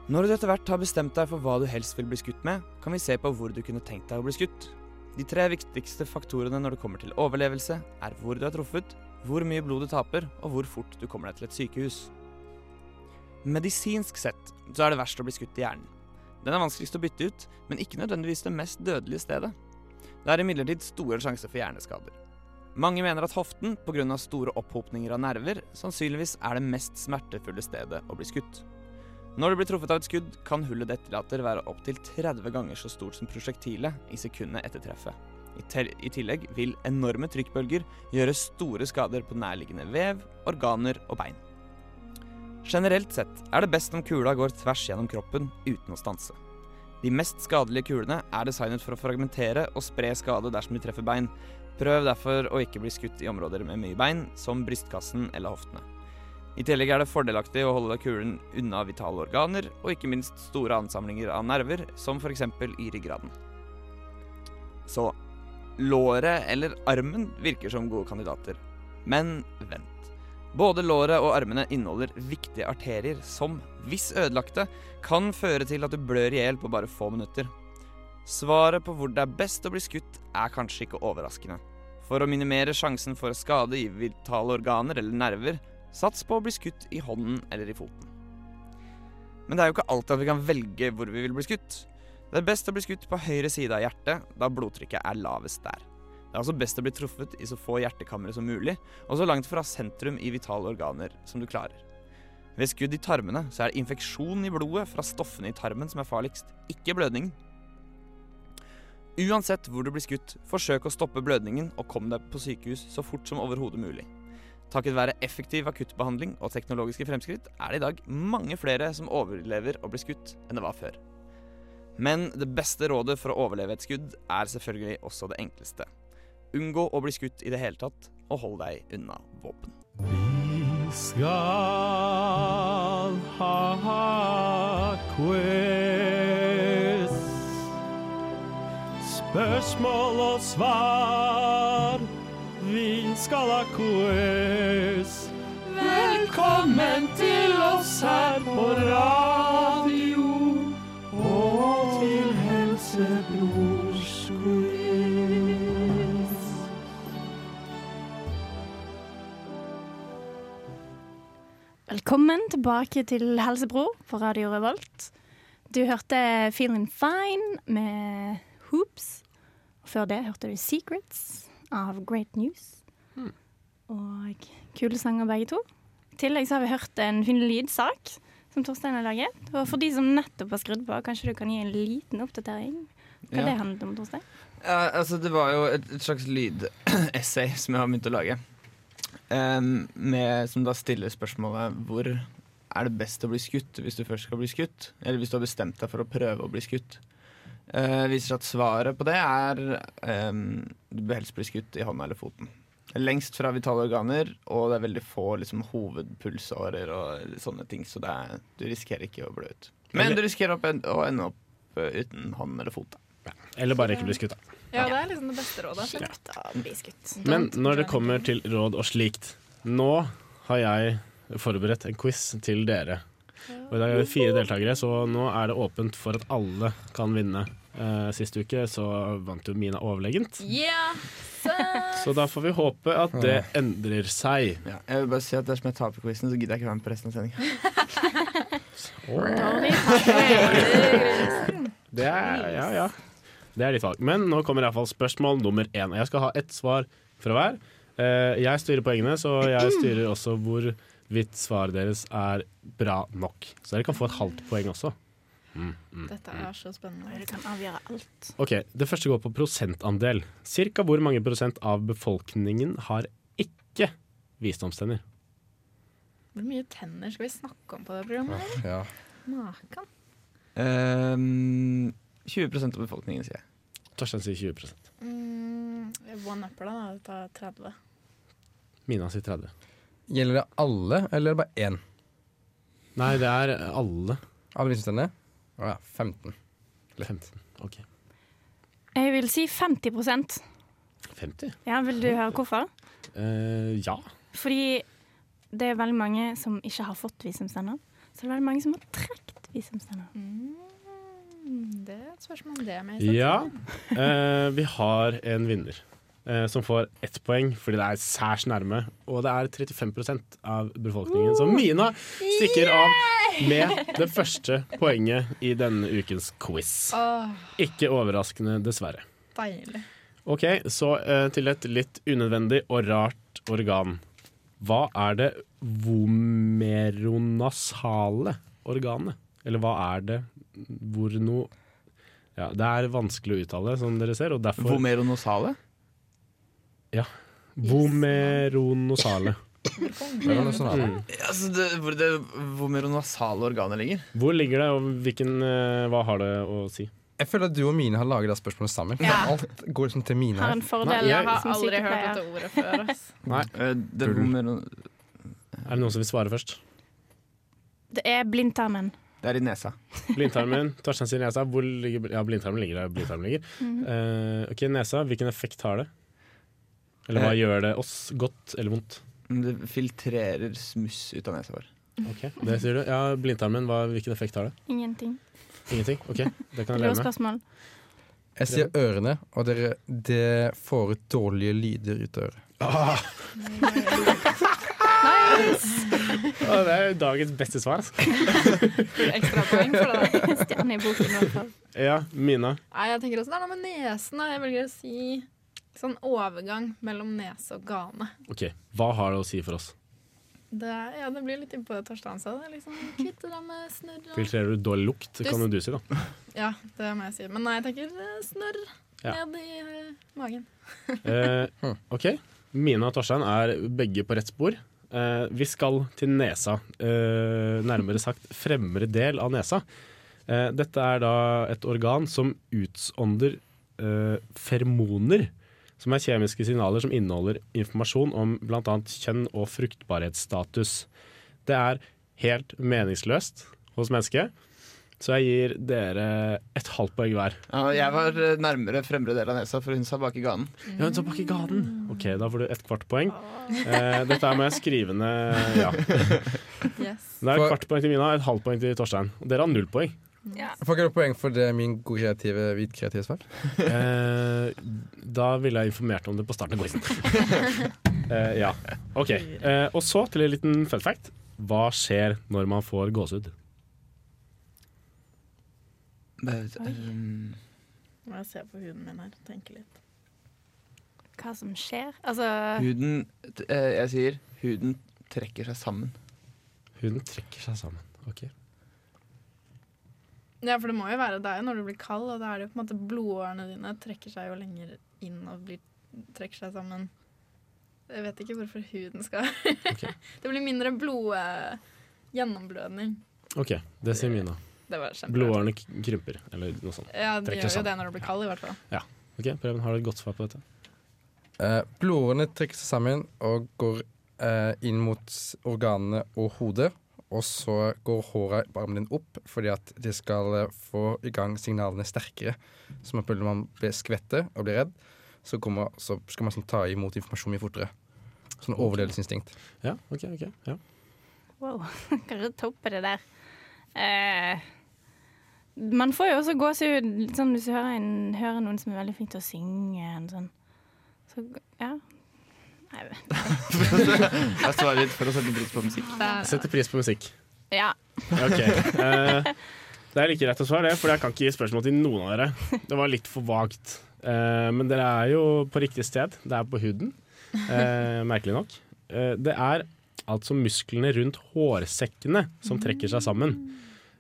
Når du etter hvert har bestemt deg for hva du helst vil bli skutt med, kan vi se på hvor du kunne tenkt deg å bli skutt. De tre viktigste faktorene når det kommer til overlevelse, er hvor du er truffet, hvor mye blod du taper, og hvor fort du kommer deg til et sykehus. Medisinsk sett så er det verst å bli skutt i hjernen. Den er vanskeligst å bytte ut, men ikke nødvendigvis det mest dødelige stedet. Det er imidlertid store sjanser for hjerneskader. Mange mener at hoften, pga. store opphopninger av nerver, sannsynligvis er det mest smertefulle stedet å bli skutt. Når du blir truffet av et skudd, kan hullet det etterlater være opptil 30 ganger så stort som prosjektilet i sekundet etter treffet. I tillegg vil enorme trykkbølger gjøre store skader på nærliggende vev, organer og bein. Generelt sett er det best om kula går tvers gjennom kroppen uten å stanse. De mest skadelige kulene er designet for å fragmentere og spre skade dersom de treffer bein. Prøv derfor å ikke bli skutt i områder med mye bein, som brystkassen eller hoftene. I tillegg er det fordelaktig å holde kulen unna vitale organer, og ikke minst store ansamlinger av nerver, som f.eks. i ryggraden. Så låret eller armen virker som gode kandidater. Men vent. Både låret og armene inneholder viktige arterier som, hvis ødelagte, kan føre til at du blør i hjel på bare få minutter. Svaret på hvor det er best å bli skutt, er kanskje ikke overraskende. For å minimere sjansen for skade i vitale organer eller nerver, sats på å bli skutt i hånden eller i foten. Men det er jo ikke alltid at vi kan velge hvor vi vil bli skutt. Det er best å bli skutt på høyre side av hjertet, da blodtrykket er lavest der. Det er altså best å bli truffet i så få hjertekamre som mulig, og så langt fra sentrum i vitale organer som du klarer. Ved skudd i tarmene så er det infeksjon i blodet fra stoffene i tarmen som er farligst, ikke blødningen. Uansett hvor du blir skutt, forsøk å stoppe blødningen og kom deg på sykehus så fort som overhodet mulig. Takket være effektiv akuttbehandling og teknologiske fremskritt er det i dag mange flere som overlever å bli skutt enn det var før. Men det beste rådet for å overleve et skudd er selvfølgelig også det enkleste. Unngå å bli skutt i det hele tatt, og hold deg unna våpen. Vi skal ha quiz. Spørsmål og svar. Vi skal ha quiz. Velkommen til oss her på radio Velkommen tilbake til Helsebror på Radio Revolt. Du hørte Feeling Fine med Hoops. Og før det hørte du Secrets av Great News. Og kule sanger begge to. I tillegg så har vi hørt en fin lydsak som Torstein har laget. Og for de som nettopp har skrudd på, kanskje du kan gi en liten oppdatering? Hva Ja. det handlet om, Torstein? Ja, altså Det var jo et, et slags lydessay som jeg har begynt å lage. Em, med, som da stiller spørsmålet hvor er det best å bli skutt hvis du først skal bli skutt? Eller hvis du har bestemt deg for å prøve å bli skutt. Uh, viser at svaret på det er um, du bør helst bli skutt i hånda eller foten. Lengst fra vitale organer, og det er veldig få liksom, hovedpulsårer og sånne ting, så er, du risikerer ikke å blø ut. Men du risikerer å ende opp eh, uten hånd eller fot. Ja. Eller bare ikke bli skutt, da. Ja, det er liksom det beste rådet. Kjipt å bli skutt. Men når det kommer til råd og slikt Nå har jeg forberedt en quiz til dere. Og I dag er det fire deltakere, så nå er det åpent for at alle kan vinne. Uh, sist uke så vant jo Mina overlegent, Yeah! så da får vi håpe at det endrer seg. Ja, jeg vil bare si at Dersom jeg taper quizen, så gidder jeg ikke være med på resten av sendinga. Det er, ja, ja. Det er ditt valg. Men nå kommer iallfall spørsmål nummer én. Jeg skal ha ett svar fra hver. Eh, jeg styrer poengene, så jeg styrer også hvorvidt svaret deres er bra nok. Så dere kan få et halvt poeng også. Mm, mm. Dette er så spennende. Det kan avgjøre alt. Ok, Det første går på prosentandel. Cirka hvor mange prosent av befolkningen har ikke visdomstenner? Hvor mye tenner skal vi snakke om på det programmet? Ja. Maken. Um, 20% av befolkningen, sier jeg. Torstein sier 20 Mm, one upper, da. Tar 30. Mina sier 30 Gjelder det alle, eller er bare én? Nei, det er alle. Alle visdomstennene? Å ja, 15. 15. Ok. Jeg vil si 50% 50? Ja, Vil du høre hvorfor? Uh, ja. Fordi det er veldig mange som ikke har fått visdomstenner. Så det er veldig mange som har trukket visdomstenner. Mm, det er et spørsmål det er med. Ja. Eh, vi har en vinner eh, som får ett poeng fordi det er særs nærme. Og det er 35% av befolkningen. Så Mina stikker av med det første poenget i denne ukens quiz. Ikke overraskende, dessverre. deilig. Ok, så eh, til et litt unødvendig og rart organ. Hva er det vomeronasale organet? Eller hva er det hvor noe Ja, det er vanskelig å uttale, som dere ser, og derfor Vomeronosale? Vomeronosale. Det var noe sånn. Mm. Altså, det, hvor det vomeronasale organet ligger? Hvor ligger det, og hvilken, eh, hva har det å si? Jeg føler at du og Mine har laget det spørsmålet sammen. Ja. Alt går liksom til Mine Har en fordel, Nei, jeg Jeg har aldri hørt dette ordet før. Nei. Eh, Det Bull. Er det noen som vil svare først? Det er blindtarmen. Det er i nesa. Blindtarmen. Torstein sier nesa. Hvor ligger Ja, blindtarmen ligger der blindtarmen ligger. Eh, ok, nesa. Hvilken effekt har det? Eller hva Eh. gjør det oss? Godt eller vondt? Det filtrerer smuss ut av nesa vår. Ok, Det sier du. Ja, Blindtarmen, hva, hvilken effekt har det? Ingenting. Ingenting? Ok, det kan jeg leve med. spørsmål Jeg sier ørene, og dere, det får ut dårlige lyder ut av øret. Ah, det er dagens beste svar. Ekstra Ekstrapoeng for det. Stjerne i boken. i hvert fall. Ja, Mina. Nei, jeg tenker også det er noe med nesen. da. Jeg velger å si sånn overgang mellom nese og gane. Ok, Hva har det å si for oss? Det, ja, det blir litt innpå det Torstein sa. Det liksom Kvitte deg med snørr. og- Filtrerer du dårlig lukt, Du- kan jo du si, da. Ja, det må jeg si. Men nei, jeg tenker eh, snørr. Ja. ned i uh, magen. Eh, OK. Mina og Torstein er begge på rett spor. Eh, vi skal til nesa. Eh, nærmere sagt fremre del av nesa. Eh, dette er da et organ som utsonder fermoner. Som er kjemiske signaler som inneholder informasjon om bl.a. kjønn og fruktbarhetsstatus. Det er helt meningsløst hos mennesket, så jeg gir dere et halvt poeng hver. Ja, jeg var eh, nærmere fremre del av nesa, for hun sa bak i ganen. Ja, hun sa bak i ganen. OK, da får du et kvart poeng. Eh, dette er med skrivende Ja. Yes. Det er et kvart poeng til Mina, et halvt poeng til Torstein. Og dere har null poeng. Får ikke du poeng for det min gode kreative hvit kreative svar? Eh, da ville jeg informert om det på starten av quizen. eh, ja. OK. Eh, og så til en liten fun fact. Hva skjer når man får gåsehud? Um, Må jeg se på huden min her og tenke litt. Hva som skjer? Altså huden eh, Jeg sier huden trekker seg sammen. Huden trekker seg sammen. Ok. Ja, for det må jo være det er når du blir kald, og da er det jo på en måte blodårene dine trekker seg jo lenger inn og blir, trekker seg sammen. Jeg vet ikke hvorfor huden skal okay. Det blir mindre blod... Gjennomblødning. OK, det sier Mina. Det var. Blodårene krymper, eller noe sånt. Ja, de gjør jo det når du blir kald, i hvert fall. OK, Preben, har du et godt svar på dette? Eh, blodårene trekker seg sammen og går eh, inn mot organene og hodet. Og så går håret på armen din opp fordi at de skal eh, få i gang signalene sterkere. Så man føler man blir skvette og blir redd, så, kommer, så skal man sånn ta imot informasjon mye fortere. Sånn overlevelsesinstinkt. Ja, OK. ok, ja. Wow, kanskje toppe det der. Eh, man får jo også gåsehud sånn hvis du hører, en, hører noen som er veldig flink til å synge. En sånn. Så ja. Nei, jeg svarer litt for å sette pris på musikk. Setter pris på musikk. ja. Ok. Uh, det er like rett å svare det, for jeg kan ikke gi spørsmål til noen av dere. Det var litt for vagt. Uh, men dere er jo på riktig sted. Det er på huden, uh, merkelig nok. Eh, det er altså musklene rundt hårsekkene som trekker seg sammen.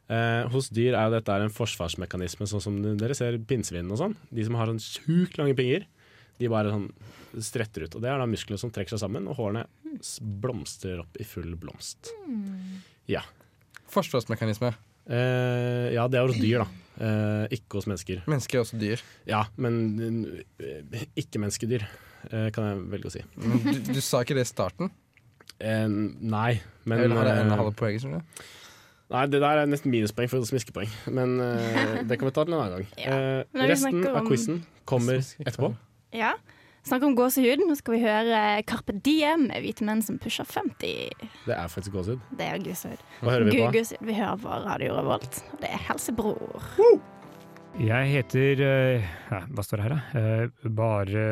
Eh, hos dyr er jo dette en forsvarsmekanisme, sånn som dere ser pinnsvin og sånn. De som har sånn sjukt lange pinger, de bare sånn stretter ut. Og det er da musklene som trekker seg sammen, og hårene blomstrer opp i full blomst. Ja. Forsvarsmekanisme. Eh, ja, det er hos dyr, da. Eh, ikke hos mennesker. Mennesker er også dyr. Ja, men eh, ikke-menneskedyr, eh, kan jeg velge å si. Du, du sa ikke det i starten? Eh, nei, men jeg vil ha det ene halve poenget. skjønner du? Nei, det der er nesten minuspoeng for smiskepoeng, men uh, det kan vi ta til en annen gang. Ja. Eh, resten om... av quizen kommer etterpå. ja. Snakk om gåsehud. Nå skal vi høre Carpe Diem med hvite menn som pusher 50. Det er faktisk gåsehud. Det er gåsehud. Hva hører vi Gu- på? gåsehud. Vi hører på Radio Revolt. Det er Helsebror. Jeg heter uh, Hva står det her, da? Eh, bare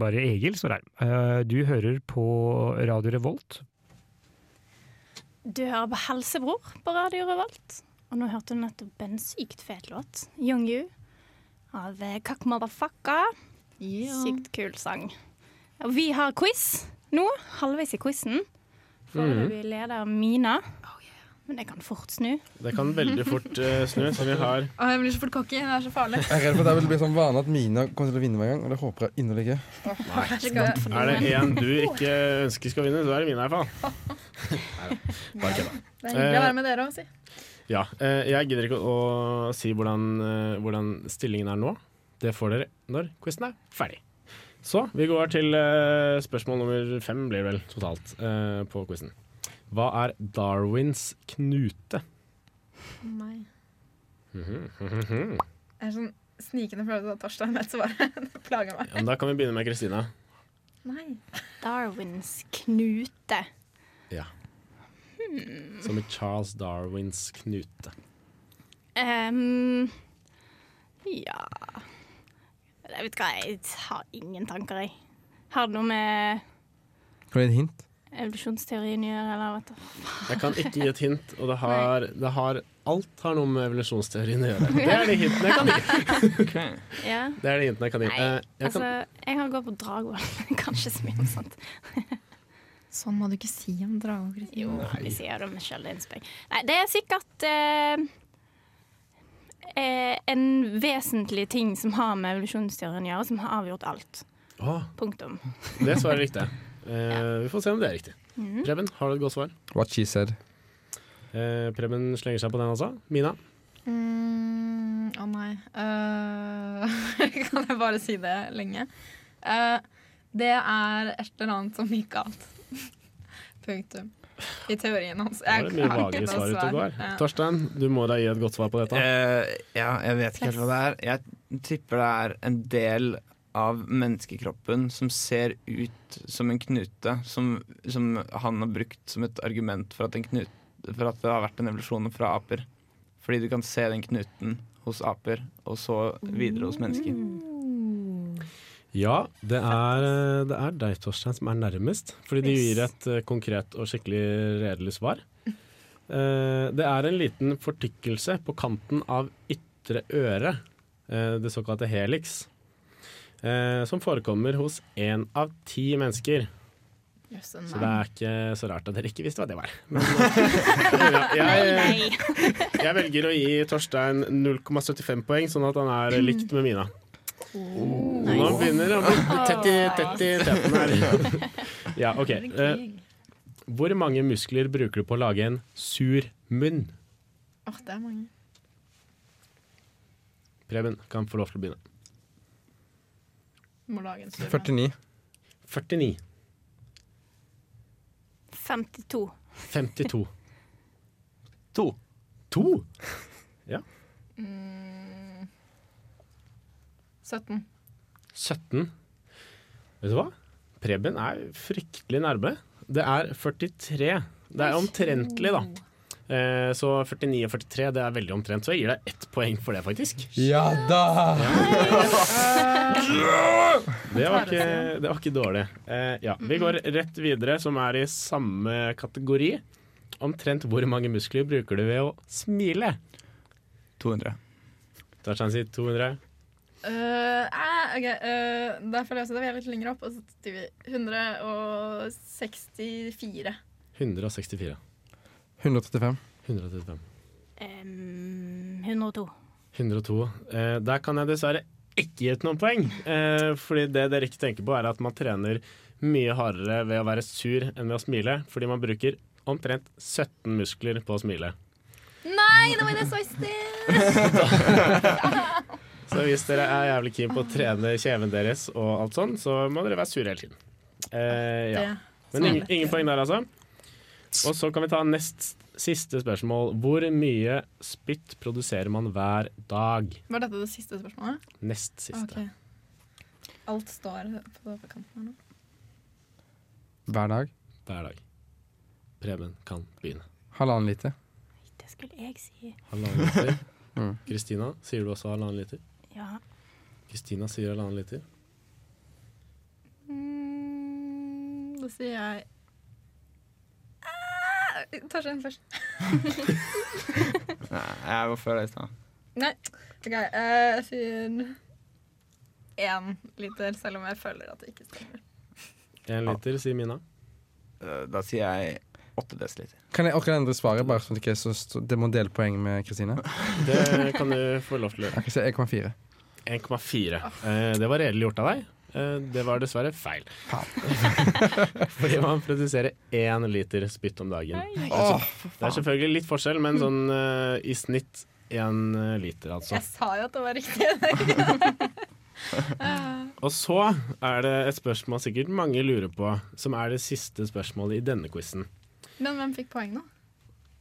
Bare Egil står det her. Eh, du hører på Radio Revolt. Du hører på Helsebror på Radio Revolt. Og nå hørte du nettopp en sykt fet låt. Young You av Kak Kakk Yeah. Sykt kul sang. Og vi har quiz nå, halvveis i quizen. Foreløpig leder Mina. Men det kan fort snu. Det kan veldig fort uh, snu, så vi har Å, jeg blir så fort cocky. Det er så farlig. Jeg er redd for at det vil bli sånn vane at Mina kommer til å vinne hver gang, og det håper jeg inderlig ikke. Er det en du ikke ønsker skal vinne, så er det Mina i hvert fall. Bare kødda. Det er hyggelig å være med dere òg, si. Ja, eh, jeg gidder ikke å si hvordan, eh, hvordan stillingen er nå. Det får dere når quizen er ferdig. Så vi går til spørsmål nummer fem, blir det vel totalt, eh, på quizen. Hva er Darwins knute? Nei. Mhm, mhm. Jeg er sånn snikende følelse av at Torstein vet svaret. Det plager meg. Ja, men da kan vi begynne med Kristina. Nei. Darwins knute. Ja. Som i Charles Darwins knute. Um, ja Jeg vet hva, jeg har ingen tanker, jeg. Har det noe med Kan du gi et hint? Evolusjonsteorien gjør, eller vet du? Jeg kan ikke gi et hint, og det har, det har Alt har noe med evolusjonsteorien å gjøre. Det er de hintene jeg kan gi. okay. Ja. Det er de hintene jeg kan gi. Nei, jeg, jeg altså, kan, jeg har gått på Dragvoll. Kanskje så mye sånt. Sånn må du ikke si om Dragvoll, Kristin. Jo, vi sier det med sjølinnspill. Nei, det er sikkert eh, eh, en vesentlig ting som har med evolusjonsteorien å gjøre, som har avgjort alt. Å, Punktum. det svaret er riktig. Eh, vi får se om det er riktig. Mm. Preben, har du et godt svar? What she said. Uh, Preben slenger seg på den altså. Mina? Mm, Å nei. Uh, kan jeg bare si det lenge? Eh, det er et eller annet som gikk galt. Punktum. I teorien hans. Det var et mye vagere svar ute og går. Ja. Torstein, du må da gi et godt svar på dette. Eh, ja, jeg vet ikke helt hva det er. Jeg tipper det er en del av menneskekroppen som ser ut som en knute, som, som han har brukt som et argument for at, en knut, for at det har vært en evolusjon fra aper. Fordi du kan se den knuten hos aper, og så videre hos mennesker. Ja, det er, eh, det er deg, Torstein, som er nærmest. Fordi du gir et eh, konkret og skikkelig redelig svar. Eh, Det er en liten fortykkelse på kanten av ytre øre, det såkalte helix, eh, som forekommer hos én av ti mennesker. Yes, Så det er ikke så rart at dere ikke visste hva det var. Men, eh, ja, jeg, jeg velger å gi Torstein 0,75 poeng, sånn at han er likt med Mina. Nå begynner det å bli tett i, tett i teten her. Ja, OK. Eh, hvor mange muskler bruker du på å lage en sur munn? Åh, det er mange. Preben kan få lov til å begynne. Må lage en sur 49. 49. 52. 52. To. To? Mm. 17. 17. Vet du hva? Preben er fryktelig nærme. Det er 43. Det er omtrentlig, da. Eh, så 49 og 43 det er veldig omtrent, så jeg gir deg ett poeng for det, faktisk. Ja da! Det var ikke, det var ikke dårlig. Eh, ja, vi går rett videre, som er i samme kategori. Omtrent hvor mange muskler bruker du ved å smile? 200. Torstein sier 200. Uh, okay, ok, eh, Da føler jeg også at vi er litt lenger opp. Og så sier vi 164. 164. 135. 135. Um, 102. 102. Eh, der kan jeg dessverre ikke gi ut noen poeng. Eh, fordi det dere ikke tenker på, er at man trener mye hardere ved å være sur enn ved å smile. Fordi man bruker omtrent 17 muskler på å smile. Nei, det var det jeg sa i sted! Så hvis dere er jævlig keen på å trene kjeven deres og alt sånn, så må dere være sure hele tiden. Eh, ja. Men ingen, ingen poeng der, altså. Og så kan vi ta nest siste spørsmål. Hvor mye spytt produserer man hver dag? Var dette det siste spørsmålet? Nest siste. Okay. Alt står på, kanten her nå. Hver dag. Hver dag. Preben kan begynne. Halvannen liter. Det skulle jeg si. Halvannen liter. Mm. Kristina, sier du også halvannen liter? Ja. Kristina sier halvannen liter. Mm, da sier jeg Torstein først. Nei, jeg var før deg i stad. Nei. OK, eh, jeg sier én liter, selv om jeg føler at det ikke stemmer. Én liter, sier Mina. Eh, Da sier jeg 8 desiliter. Kan jeg, og endre svaret, bare sånn at det ikke er det må dele poeng med Kristine? Det kan du få lov til å gjøre. Jeg kan 1,4. 1,4. Eh, det var redelig gjort av deg. Eh, det var dessverre feil. Fordi man produserer én liter spytt om dagen. Det er, det er selvfølgelig litt forskjell, men sånn uh, i snitt én liter, altså. Jeg sa jo at det var riktig. Og så er det et spørsmål sikkert mange lurer på, som er det siste spørsmålet i denne quizen. Men hvem fikk poeng, da?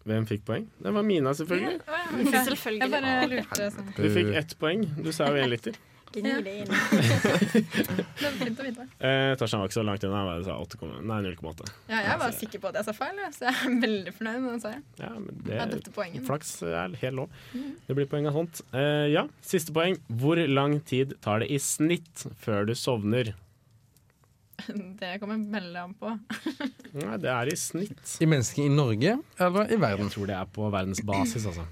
Hvem fikk poeng? Det var Mina, selvfølgelig. Ja. Selvfølgelig. Jeg bare lurte sånn. Du fikk ett poeng. Du sa jo én liter. Gni det inn. Det var fint å vite. Eh, Torstein var ikke så langt unna. Jeg sa 8, nei, 0,8. Ja, jeg var sikker på at jeg sa feil, så jeg er veldig fornøyd med den seieren. Ja, men Jeg det døpte poengen. Flaks er helt lov. Det blir poeng av sånt. Eh, ja, siste poeng. Hvor lang tid tar det i snitt før du sovner? Det kommer veldig an på. Nei, det er i snitt. I mennesker i Norge eller i verden? Jeg tror det er på verdensbasis, altså.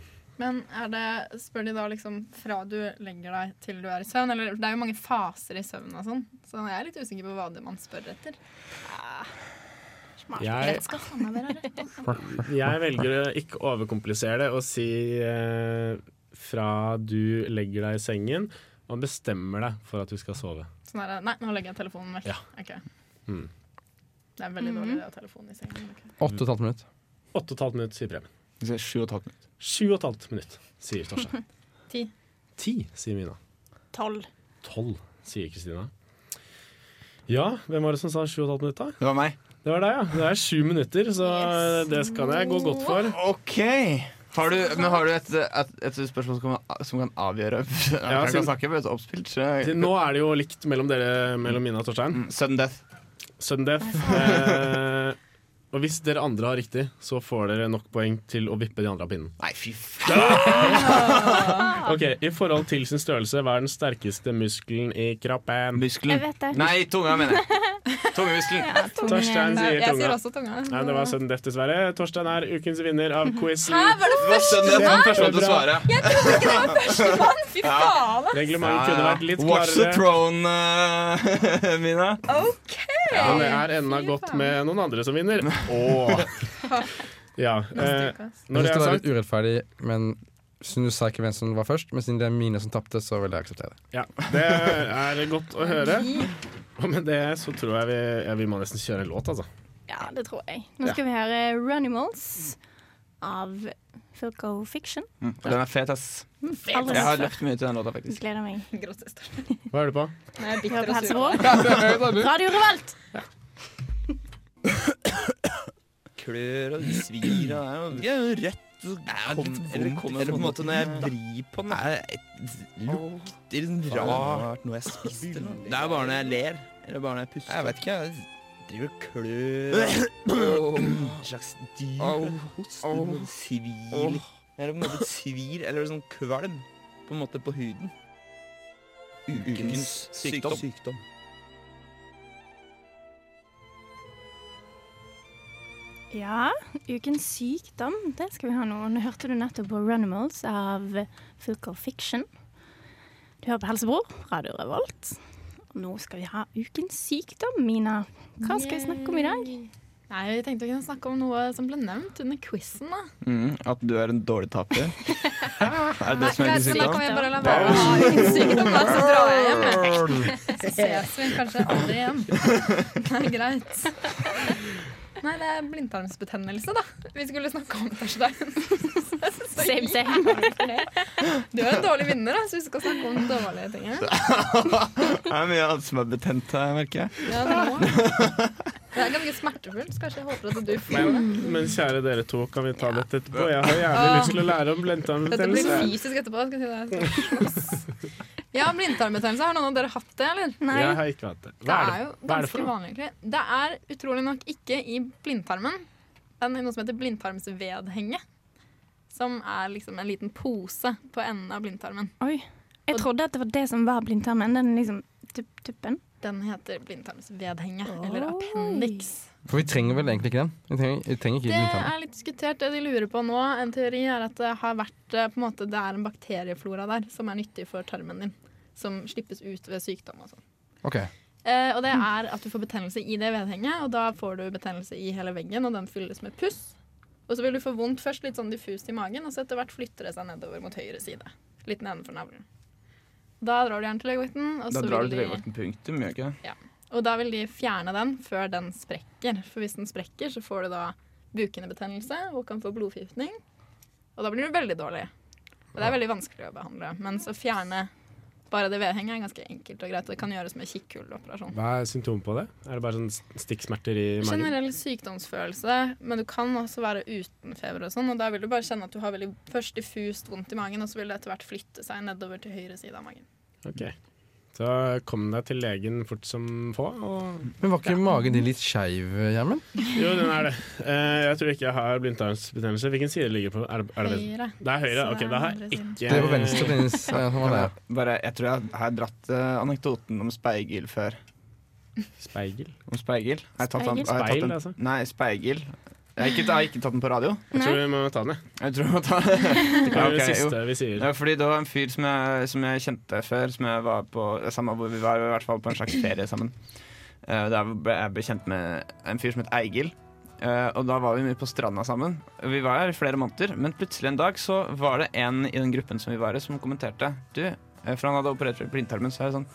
Men er det, spør de da liksom fra du legger deg til du er i søvn? Eller det er jo mange faser i søvn og sånn, så jeg er litt usikker på hva det man spør etter. Jeg, være rett. jeg velger å ikke overkomplisere det og si eh, fra du legger deg i sengen og bestemmer deg for at du skal sove. Sånn der, nei, nå legger jeg telefonen vekk. Ja. Okay. Mm. Det er veldig dårlig det å ha telefonen i sengen. ok. Åtte og et halvt minutt. Åtte og et halvt minutt, sier Preben. Minutt. Sju og et halvt minutt, sier Torstein. Ti. Ti, sier Mina. Tolv. Tolv, sier Kristina. Ja, hvem var det som sa sju og et halvt minutt, da? Det var meg. Det var deg, ja. Det er sju minutter, så det skal jeg gå godt for. OK. Har du, men har du et, et, et spørsmål som kan, som kan avgjøre Jeg Ja, kan siden- snakke med et oppspilt. Så Nå er det jo likt mellom dere, mellom Mina og Torstein. Mm, Sudden death. Sudden death. Og hvis dere andre har riktig, så får dere nok poeng til å vippe de andre av pinnen. Nei, fy faen. Ok, I forhold til sin størrelse, hva er den sterkeste muskelen i kroppen? Muskelen. Jeg vet det. Nei, tunga, mener jeg. Tungemuskelen. Torstein sier Jeg sier tunga. også tunga. Nei, det var sudden death, dessverre. Torstein er ukens vinner av quizen. Det var sudden death. Han førstemann til å svare. Fy faen! Reglementet kunne vært litt Watch the throne, uh, Mina. Men det er enda godt med noen andre som vinner. Åh. Ja. Eh, Jeg når det det er var litt urettferdig, men siden du sa ikke hvem som var først, men siden det er mine som tapte, så vil jeg akseptere det. Ja, det er godt å høre. Og med det så tror jeg vi, ja, vi må nesten kjøre en låt, altså. Ja, det tror jeg. Nå Ja. skal vi høre Runimals av Filco Fiction. Mm. Den er fet, ass. Aldri Jeg har løpt mye til den låta, faktisk. Gleder meg. Hva er du på? Nei, jeg er bitter på og sur. Radio Revolt. Klør og svir og Det er jo rett. Kom, eller, eller på en måte når jeg vrir på den Lukter sånn rart noe jeg spiste Det er bare når jeg ler. Eller bare når jeg puster. Jeg vet ikke. Jeg driver klør. En slags dyr. Hoster. Svir. Eller på en måte svir, eller sånn kvalm. På en måte på huden. Ukens sykdom. Ja, ukens sykdom, det skal vi ha nå. Nå hørte du nettopp på Runimals av Filco Fiction. Du hører på Helsebror, Radio Revolt. Nå skal vi ha ukens sykdom, Mina. Hva skal vi snakke om i dag? Nei, Vi tenkte vi kunne snakke om noe som ble nevnt under quizen. Mm, at du er en dårlig taper. er det det som er din sykdom? så da kan vi bare la være å ha ukens sykdom, da, så drar jeg hjem. Så ses vi kanskje aldri igjen. Det er greit. Nei, det er blindtarmsbetennelse, da. Vi skulle snakke om Torstein. Same, same. Du er en dårlig vinner, da, så vi skal snakke om dårlige ting. Det er mye annet som er betent her, merker jeg. Ja, det, må. det er ganske smertefullt, så kanskje jeg håper at du får Men, det. men kjære dere to, kan vi ta dette etterpå? Jeg har gjerne lyst til å lære om Dette blir fysisk etterpå. Skal jeg si det. Ja, blindtarmbetennelse. Har noen av dere hatt det, eller? Nei. Jeg har ikke hatt det. Det Hva er er det, jo hva er det ganske for vanlig, egentlig. Det er utrolig nok ikke i blindtarmen. Det er noe som heter blindtarmsvedhenge. Som er liksom en liten pose på enden av blindtarmen. Oi. Jeg trodde at det var det som var blindtarmen. Den liksom tupp, tuppen. Den heter blindtarmsvedhenge, eller Oi. appendix. For vi trenger vel egentlig ikke den. Vi trenger, vi trenger ikke Det er litt diskutert. Det de lurer på nå, en teori, er at det har vært eh, på en måte, det er en bakterieflora der som er nyttig for tarmen din. Som slippes ut ved sykdom og sånn. Ok. Eh, og det er at du får betennelse i det vedhenget, og da får du betennelse i hele veggen, og den fylles med puss. Og så vil du få vondt først litt sånn diffust i magen, og så etter hvert flytter det seg nedover mot høyre side. Litt nedenfor navlen. Da drar du gjerne til legevakten, Da drar du til de- legevakten punktum, gjør ikke det? og da vil de fjerne den før den sprekker. For hvis den sprekker, så får du da bukhinnebetennelse og kan få blodforgiftning. Og da blir du veldig dårlig. Og det er veldig vanskelig å behandle. Men så fjerne bare det vedhenget er ganske enkelt og greit. Det kan gjøres med kikkhullоperasjon. Hva er symptomet på det? Er det bare sånn stikksmerter i magen? Generell sykdomsfølelse, men du kan også være uten feber og sånn. Og da vil du bare kjenne at du har veldig først diffust vondt i magen, og så vil det etter hvert flytte seg nedover til høyre side av magen. Ok. Så kom deg til legen fort som få. Og Men var ikke magen din litt skeiv, Gjermund? jo, den er det. Eh, jeg tror ikke jeg har blindtarmsbetennelse. Hvilken side ligger på? Er det, er det, Høyre. det er høyre? Ok, er da har jeg ikke Det er på venstre. Dennis. Ja. Bare, jeg tror jeg har dratt eh, anekdoten om speigel før. Speigel. Om speigel. Har jeg tatt speil, har jeg tatt Speil, altså? Nei, speigel. Jeg har ikke, jeg har ikke tatt den på radio. Jeg tror vi må ta den, jeg. Jeg tror vi må ta den. Det er ok, det jo. siste vi sier. Ja, fordi det var en fyr som jeg, som jeg kjente før, som jeg var på samme hvor vi var i hvert fall på en slags ferie sammen. Uh, Der ble jeg ble kjent med en fyr som het Eigil. Uh, og da var vi mye på stranda sammen. Vi var her i flere måneder, men plutselig en dag så var det en i den gruppen som vi var i, som kommenterte. Du, eh, For han hadde operert blindtarmen, så er det sånn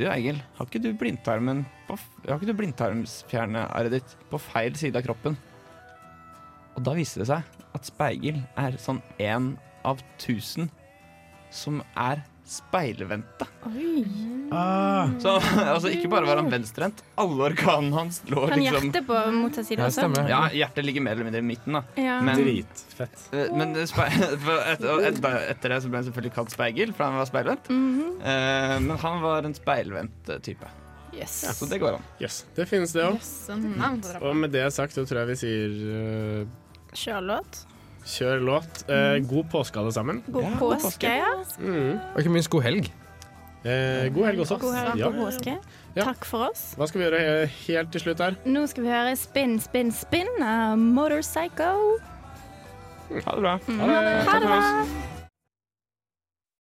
Du Egil, har ikke du blindtarmen på, Har ikke du blindtarmsfjernearret ditt på feil side av kroppen? Og da viste det seg at speigel er sånn én av tusen som er speilvendte. Ah, Så altså, ikke bare var han venstrehendt, alle organene hans lå Kan liksom hjertet på motsatt side også? Ja, hjertet ligger mer eller mindre i midten, da. Ja. Men, dritfett. eh, men det et, et, etter det så ble han selvfølgelig kalt speigel, for han var speilvendt. Mhm. Eh, men han var en speilvendt eh, type. Yes. Så det går an. Yes, det finnes det òg. På dere. Og med det sagt så tror jeg vi sier eh, Kjør låt. kjør låt. Eh, god påske, alle sammen. God Ja, god påske. Ja. Mm. Og ikke minst god helg. Eh, god helg også. God helg Ja. god påske. Ja. Takk for oss. Hva skal vi gjøre he- helt til slutt her? Nå skal vi høre Spin, spin, spin av Motorpsycho. Ha det bra. Mm. Ha det. Ha det bra.